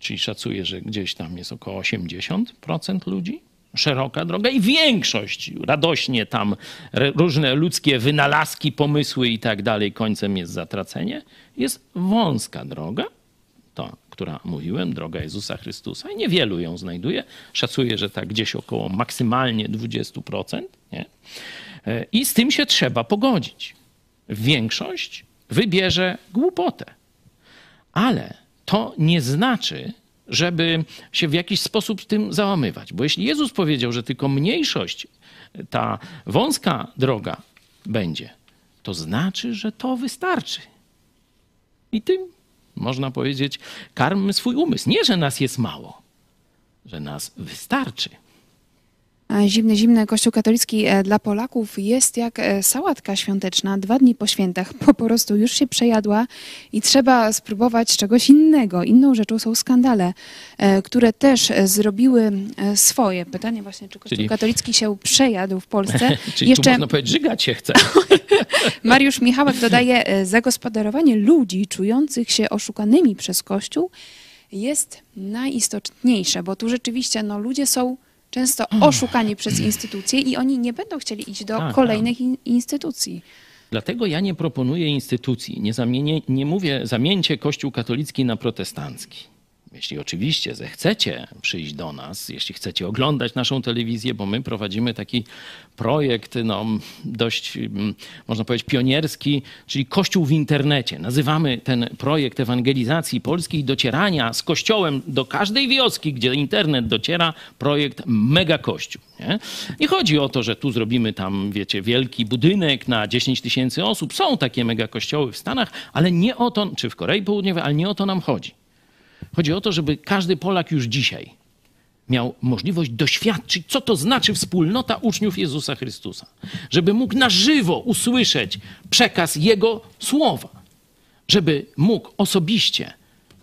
czyli szacuje, że gdzieś tam jest około 80% ludzi. Szeroka droga i większość radośnie tam różne ludzkie wynalazki, pomysły i tak dalej, końcem jest zatracenie. Jest wąska droga, to która mówiłem, droga Jezusa Chrystusa, i niewielu ją znajduje. Szacuję, że tak gdzieś około maksymalnie 20%. Nie? E, I z tym się trzeba pogodzić. Większość wybierze głupotę. Ale to nie znaczy, żeby się w jakiś sposób tym załamywać. Bo jeśli Jezus powiedział, że tylko mniejszość, ta wąska droga będzie, to znaczy, że to wystarczy. I tym, można powiedzieć, karmmy swój umysł. Nie, że nas jest mało, że nas wystarczy. Zimny, zimny Kościół katolicki e, dla Polaków jest jak e, sałatka świąteczna. Dwa dni po świętach (laughs) po prostu już się przejadła i trzeba spróbować czegoś innego. Inną rzeczą są skandale, e, które też zrobiły swoje. Pytanie właśnie, czy Kościół Czyli- katolicki się przejadł w Polsce? (laughs) Czyli tu można powiedzieć, żygać się chce. (laughs) Mariusz Michałek dodaje, zagospodarowanie ludzi czujących się oszukanymi przez Kościół jest najistotniejsze, bo tu rzeczywiście no, ludzie są często oszukani przez instytucje i oni nie będą chcieli iść do Tak, kolejnych in- instytucji. Dlatego ja nie proponuję instytucji, nie, zamienię, nie mówię zamieńcie Kościół katolicki na protestancki. Jeśli oczywiście zechcecie przyjść do nas, jeśli chcecie oglądać naszą telewizję, bo my prowadzimy taki projekt no, dość, mm, można powiedzieć, pionierski, czyli Kościół w internecie. Nazywamy ten projekt ewangelizacji Polski i docierania z Kościołem do każdej wioski, gdzie internet dociera, projekt Mega Kościół. Nie? nie chodzi o to, że tu zrobimy tam, wiecie, wielki budynek na 10 tysięcy osób. Są takie mega kościoły w Stanach, ale nie o to, czy w Korei Południowej, ale nie o to nam chodzi. Chodzi o to, żeby każdy Polak już dzisiaj miał możliwość doświadczyć, co to znaczy wspólnota uczniów Jezusa Chrystusa. Żeby mógł na żywo usłyszeć przekaz Jego słowa. Żeby mógł osobiście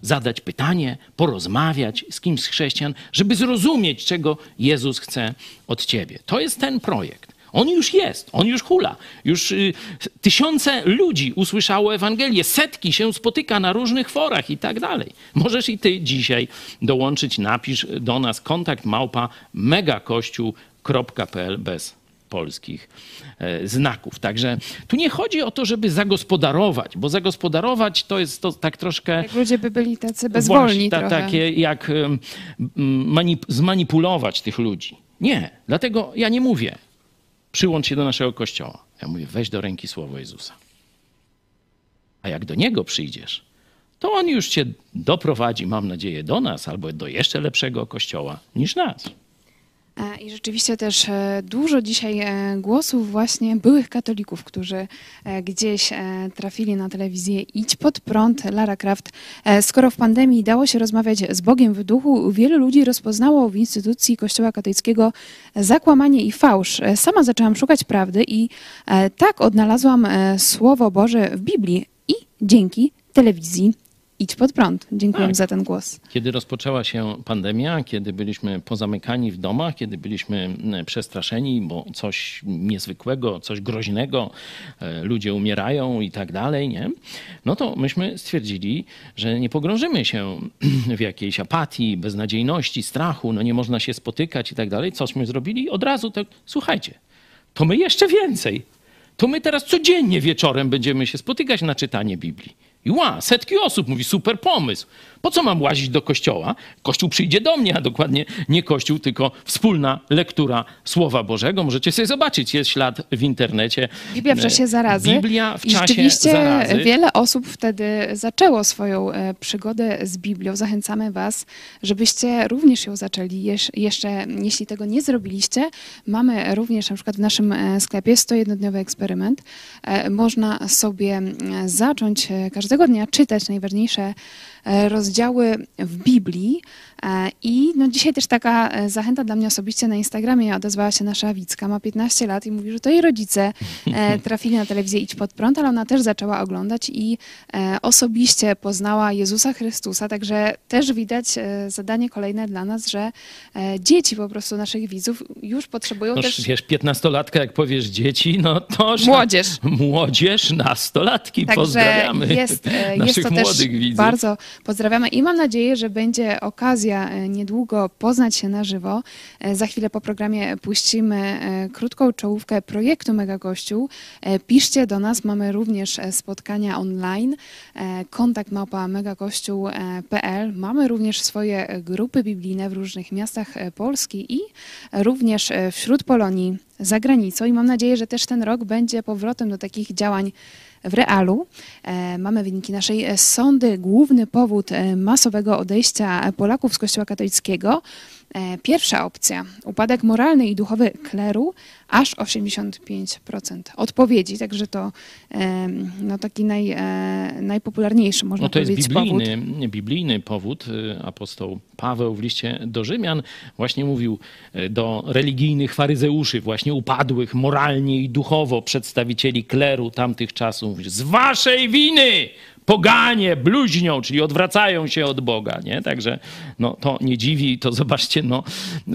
zadać pytanie, porozmawiać z kimś z chrześcijan, żeby zrozumieć, czego Jezus chce od ciebie. To jest ten projekt. On już jest, on już hula. Już y, tysiące ludzi usłyszało Ewangelię, setki się spotyka na różnych forach i tak dalej. Możesz i ty dzisiaj dołączyć, napisz do nas kontakt małpa megakościół.pl bez polskich e, znaków. Także tu nie chodzi o to, żeby zagospodarować, bo zagospodarować to jest to tak troszkę... Jak ludzie by byli tacy bezwolni Właśnie, ta, takie jak em, m, manip- zmanipulować tych ludzi. Nie, dlatego ja nie mówię, przyłącz się do naszego kościoła. Ja mówię, weź do ręki słowo Jezusa. A jak do Niego przyjdziesz, to On już cię doprowadzi, mam nadzieję, do nas albo do jeszcze lepszego kościoła niż nas. E, I rzeczywiście też e, dużo dzisiaj e, głosów właśnie byłych katolików, którzy gdzieś trafili na telewizję Idź pod prąd, Lara Kraft. Skoro w pandemii dało się rozmawiać z Bogiem w duchu, wielu ludzi rozpoznało w instytucji Kościoła katolickiego zakłamanie i fałsz. Sama zaczęłam szukać prawdy i tak odnalazłam Słowo Boże w Biblii i dzięki telewizji Idź pod prąd. Dziękuję Tak. za ten głos. Kiedy rozpoczęła się pandemia, kiedy byliśmy pozamykani w domach, kiedy byliśmy przestraszeni, bo coś niezwykłego, coś groźnego, e, ludzie umierają i tak dalej, nie? No to myśmy stwierdzili, że nie pogrążymy się (clears throat) w jakiejś apatii, beznadziejności, strachu, no nie można się spotykać i tak dalej. Cośmy zrobili? Od razu tak, słuchajcie, to my jeszcze więcej. To my teraz codziennie wieczorem będziemy się spotykać na czytanie Biblii. I ła, setki osób mówi, super pomysł. Po co mam łazić do kościoła? Kościół przyjdzie do mnie, a dokładnie nie kościół, tylko wspólna lektura Słowa Bożego. Możecie sobie zobaczyć, jest ślad w internecie. Biblia w czasie zarazy. Biblia w I czasie rzeczywiście zarazy. wiele osób wtedy zaczęło swoją e, przygodę z Biblią. Zachęcamy Was, żebyście również ją zaczęli. Jesz- jeszcze, jeśli tego nie zrobiliście, mamy również na przykład w naszym e, sklepie 101-dniowy eksperyment. E, Można sobie zacząć e, każdego czytać najważniejsze e, rozdziały w Biblii. E, I no dzisiaj też taka e, zachęta dla mnie osobiście na Instagramie odezwała się nasza Wicka, ma 15 lat i mówi, że to jej rodzice e, (laughs) trafili na telewizję Idź Pod Prąd, ale ona też zaczęła oglądać i osobiście poznała Jezusa Chrystusa, także też widać zadanie kolejne dla nas, że dzieci po prostu naszych widzów już potrzebują No, też... wiesz, piętnastolatka, jak powiesz dzieci, no to... Młodzież. Młodzież, nastolatki, Także pozdrawiamy jest, e, (laughs) jest naszych to też młodych widzów. bardzo Pozdrawiamy i mam nadzieję, że będzie okazja e, niedługo poznać się na żywo. E, Za chwilę po programie puścimy e, krótką czołówkę projektu Mega Kościół. Piszcie do nas, mamy również spotkania online. Kontakt małpa megakościół.pl. Mamy również swoje grupy biblijne w różnych miastach Polski i również wśród Polonii za granicą i mam nadzieję, że też ten rok będzie powrotem do takich działań w realu. E, Mamy wyniki naszej e, sondy. Główny powód e, masowego odejścia Polaków z Kościoła katolickiego. Pierwsza opcja, upadek moralny i duchowy kleru, aż 85% odpowiedzi, także to e, no, taki naj, e, najpopularniejszy, można No to jest powiedzieć, powód. biblijny, biblijny powód. Y, Apostoł Paweł w liście do Rzymian właśnie mówił y, do religijnych faryzeuszy, właśnie upadłych moralnie i duchowo przedstawicieli kleru tamtych czasów. Z waszej winy poganie bluźnią, czyli odwracają się od Boga, nie? Także no, to nie dziwi, to zobaczcie, no,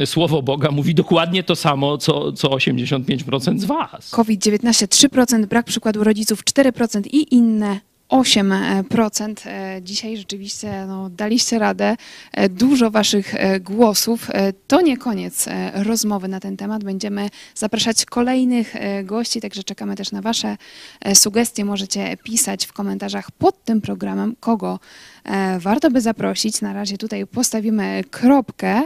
słowo Boga mówi dokładnie to samo, co, co 85% z was. COVID-19 3%, brak przykładu rodziców 4% i inne 8%. E, Dzisiaj rzeczywiście no, daliście radę. E, Dużo Waszych e, głosów. To nie koniec rozmowy na ten temat. Będziemy zapraszać kolejnych gości, także czekamy też na Wasze sugestie. Możecie pisać w komentarzach pod tym programem, kogo warto by zaprosić. Na razie tutaj postawimy kropkę.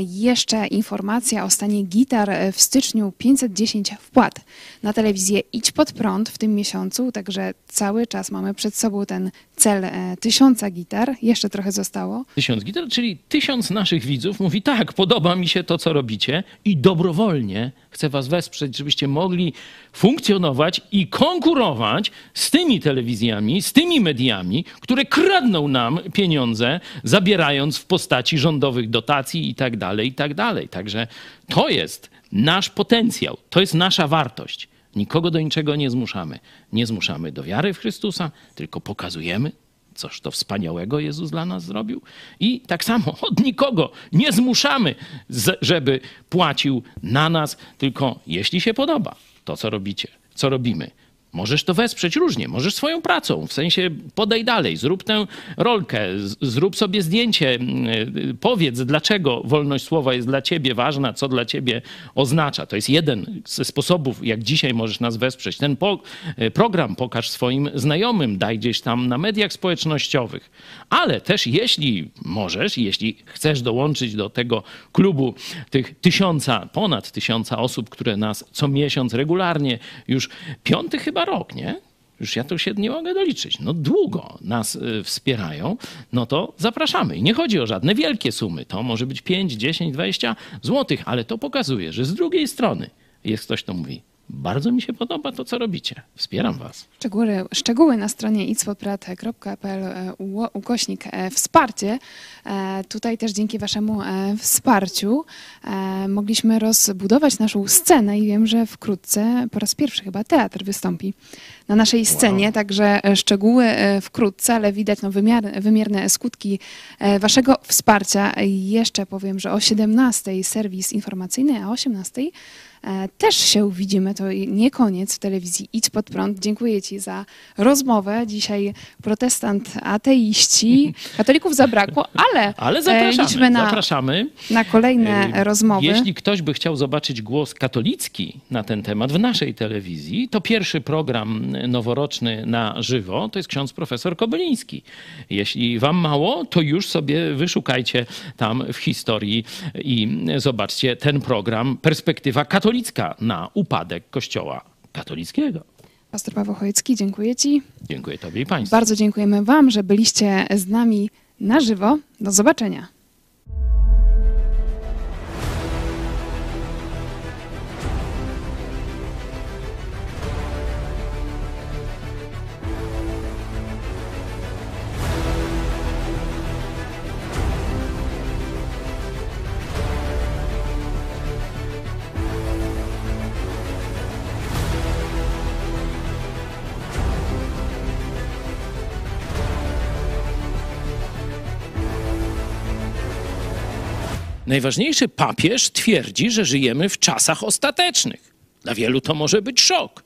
Jeszcze informacja o stanie gitar w styczniu 510 wpłat na telewizję Idź Pod Prąd w tym miesiącu, także cały czas mamy przed sobą ten cel e, tysiąca gitar. Jeszcze trochę zostało. Tysiąc gitar, czyli tysiąc naszych widzów mówi tak, podoba mi się to, co robicie i dobrowolnie chcę was wesprzeć, żebyście mogli funkcjonować i konkurować z tymi telewizjami, z tymi mediami, które kradną nam pieniądze, zabierając w postaci rządowych dotacji i tak dalej, i tak dalej. Także to jest nasz potencjał, to jest nasza wartość. Nikogo do niczego nie zmuszamy. Nie zmuszamy do wiary w Chrystusa, tylko pokazujemy, Coż to wspaniałego Jezus dla nas zrobił? I tak samo (laughs) od nikogo nie zmuszamy, żeby płacił na nas, tylko jeśli się podoba to, co robicie, co robimy. Możesz to wesprzeć różnie, możesz swoją pracą, w sensie podej dalej, zrób tę rolkę, zrób sobie zdjęcie, y, powiedz, dlaczego wolność słowa jest dla ciebie ważna, co dla ciebie oznacza. To jest jeden ze sposobów, jak dzisiaj możesz nas wesprzeć. Ten po, y, program pokaż swoim znajomym, daj gdzieś tam na mediach społecznościowych. Ale też jeśli możesz, jeśli chcesz dołączyć do tego klubu tych tysiąca, ponad tysiąca osób, które nas co miesiąc regularnie, już piąty chyba rok, nie? Już ja to się nie mogę doliczyć. No długo nas y, wspierają, no to zapraszamy. I nie chodzi o żadne wielkie sumy. To może być 5, 10, 20 złotych, ale to pokazuje, że z drugiej strony jest ktoś, kto mówi, bardzo mi się podoba to, co robicie. Wspieram was. Szczegóły, szczegóły na stronie icwodprat.pl e, ukośnik e, wsparcie. E, Tutaj też dzięki Waszemu wsparciu mogliśmy rozbudować naszą scenę i wiem, że wkrótce po raz pierwszy chyba teatr wystąpi na naszej scenie, także e, szczegóły wkrótce, ale widać no, wymiar, wymierne skutki Waszego wsparcia. Jeszcze powiem, że o 17 serwis informacyjny, a o 18 E, Też się widzimy, to nie koniec w telewizji Idź Pod Prąd. Dziękuję Ci za rozmowę. Dzisiaj protestant, ateiści, (laughs) katolików zabrakło, ale, Ale e, zapraszamy, liczmy na, zapraszamy. na kolejne E, rozmowy. Jeśli ktoś by chciał zobaczyć głos katolicki na ten temat w naszej telewizji, to pierwszy program noworoczny na żywo to jest ksiądz profesor Kobyliński. Jeśli wam mało, to już sobie wyszukajcie tam w historii i zobaczcie ten program Perspektywa katolicka na upadek Kościoła katolickiego. Pastor Paweł Chojecki, dziękuję Ci. Dziękuję Tobie i Państwu. Bardzo dziękujemy Wam, że byliście z nami na żywo. Do zobaczenia. Najważniejszy papież twierdzi, że żyjemy w czasach ostatecznych. Dla wielu to może być szok.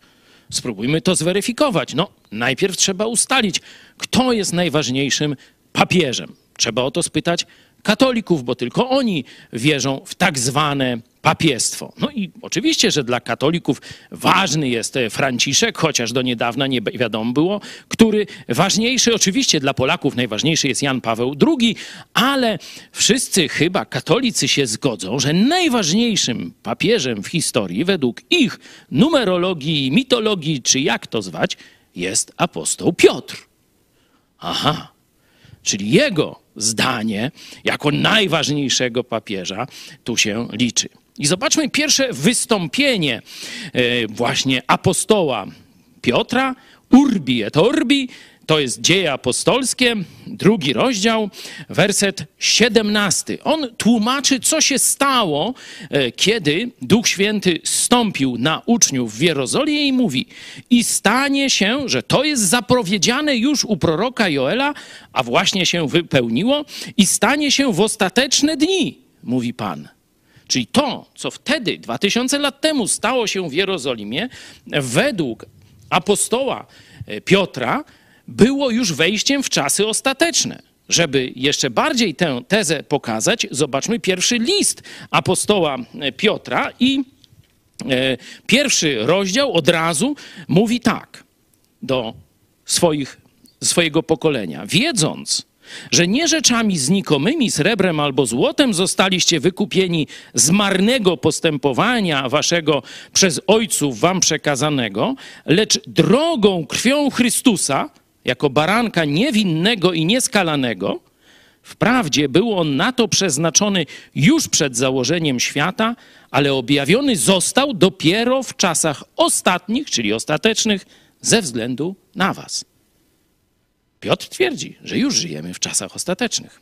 Spróbujmy to zweryfikować. No, najpierw trzeba ustalić, kto jest najważniejszym papieżem? Trzeba o to spytać katolików, bo tylko oni wierzą w tak zwane papiestwo. No i oczywiście, że dla katolików ważny jest e, Franciszek, chociaż do niedawna nie wiadomo było, który ważniejszy, oczywiście dla Polaków najważniejszy jest Jan Paweł II, ale wszyscy chyba katolicy się zgodzą, że najważniejszym papieżem w historii według ich numerologii, mitologii, czy jak to zwać, jest apostoł Piotr. Aha, czyli jego zdanie jako najważniejszego papieża tu się liczy. I zobaczmy pierwsze wystąpienie e, właśnie apostoła Piotra, Urbi et Orbi, to jest Dzieje Apostolskie, drugi rozdział, werset 17. On tłumaczy, co się stało, e, kiedy Duch Święty stąpił na uczniów w Jerozolimie i mówi: I stanie się, że to jest zapowiedziane już u proroka Joela, a właśnie się wypełniło, i stanie się w ostateczne dni, mówi Pan. Czyli to, co wtedy, 2000 lat temu, stało się w Jerozolimie, według apostoła e, Piotra, było już wejściem w czasy ostateczne. Żeby jeszcze bardziej tę tezę pokazać, zobaczmy pierwszy list apostoła Piotra i e, pierwszy rozdział od razu mówi tak do swoich, swojego pokolenia. Wiedząc, że nie rzeczami znikomymi, srebrem albo złotem zostaliście wykupieni z marnego postępowania waszego przez ojców wam przekazanego, lecz drogą krwią Chrystusa, jako baranka niewinnego i nieskalanego, Wprawdzie był on na to przeznaczony już przed założeniem świata, ale objawiony został dopiero w czasach ostatnich, czyli ostatecznych, ze względu na Was. Piotr twierdzi, że już żyjemy w czasach ostatecznych.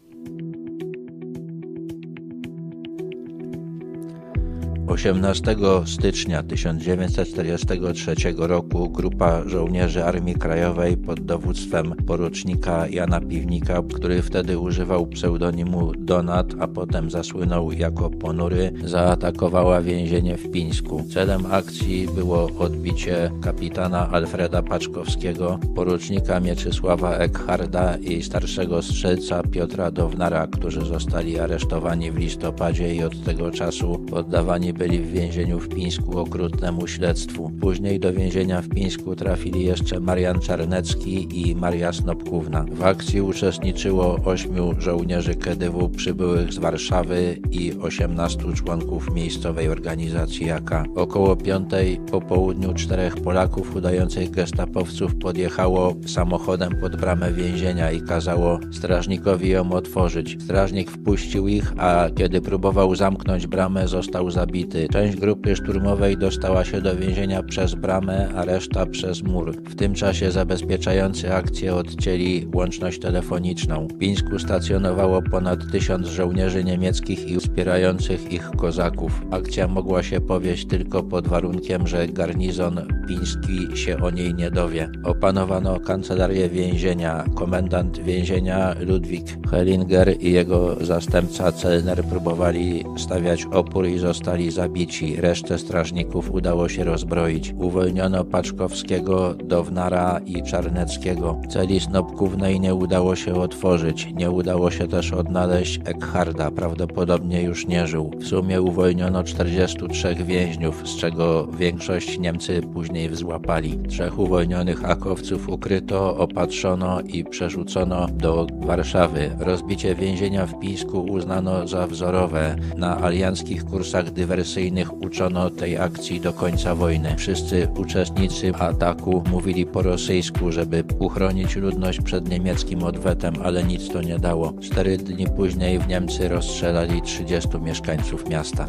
18 stycznia 1943 roku grupa żołnierzy Armii Krajowej pod dowództwem porucznika Jana Piwnika, który wtedy używał pseudonimu Donat, a potem zasłynął jako Ponury, zaatakowała więzienie w Pińsku. Celem akcji było odbicie kapitana Alfreda Paczkowskiego, porucznika Mieczysława Eckharda i starszego strzelca Piotra Downara, którzy zostali aresztowani w listopadzie i od tego czasu poddawani byli w więzieniu w Pińsku okrutnemu śledztwu. Później do więzienia w Pińsku trafili jeszcze Marian Czarnecki i Maria Snopkówna. W akcji uczestniczyło ośmiu żołnierzy KDW przybyłych z Warszawy i 18 członków miejscowej organizacji AK. Około piątej po południu czterech Polaków udających gestapowców podjechało samochodem pod bramę więzienia i kazało strażnikowi ją otworzyć. Strażnik wpuścił ich, a kiedy próbował zamknąć bramę, został zabity. Część grupy szturmowej dostała się do więzienia przez bramę, a reszta przez mur. W tym czasie zabezpieczający akcję odcięli łączność telefoniczną. W Pińsku stacjonowało ponad tysiąc żołnierzy niemieckich i wspierających ich kozaków. Akcja mogła się powieść tylko pod warunkiem, że garnizon piński się o niej nie dowie. Opanowano kancelarię więzienia. Komendant więzienia Ludwik Hellinger i jego zastępca Celner próbowali stawiać opór i zostali zabici. Resztę strażników udało się rozbroić. Uwolniono Paczkowskiego, Downara i Czarneckiego. Celi Snopkównej nie udało się otworzyć. Nie udało się też odnaleźć Eckharda. Prawdopodobnie już nie żył. W sumie uwolniono 43 więźniów, z czego większość Niemcy później złapali. Trzech uwolnionych akowców ukryto, opatrzono i przerzucono do Warszawy. Rozbicie więzienia w Pińsku uznano za wzorowe. Na alianckich kursach dywersyjnych uczono tej akcji do końca wojny. Wszyscy uczestnicy ataku mówili po rosyjsku, żeby uchronić ludność przed niemieckim odwetem, ale nic to nie dało. Cztery dni później w Niemcy rozstrzelali 30 mieszkańców miasta.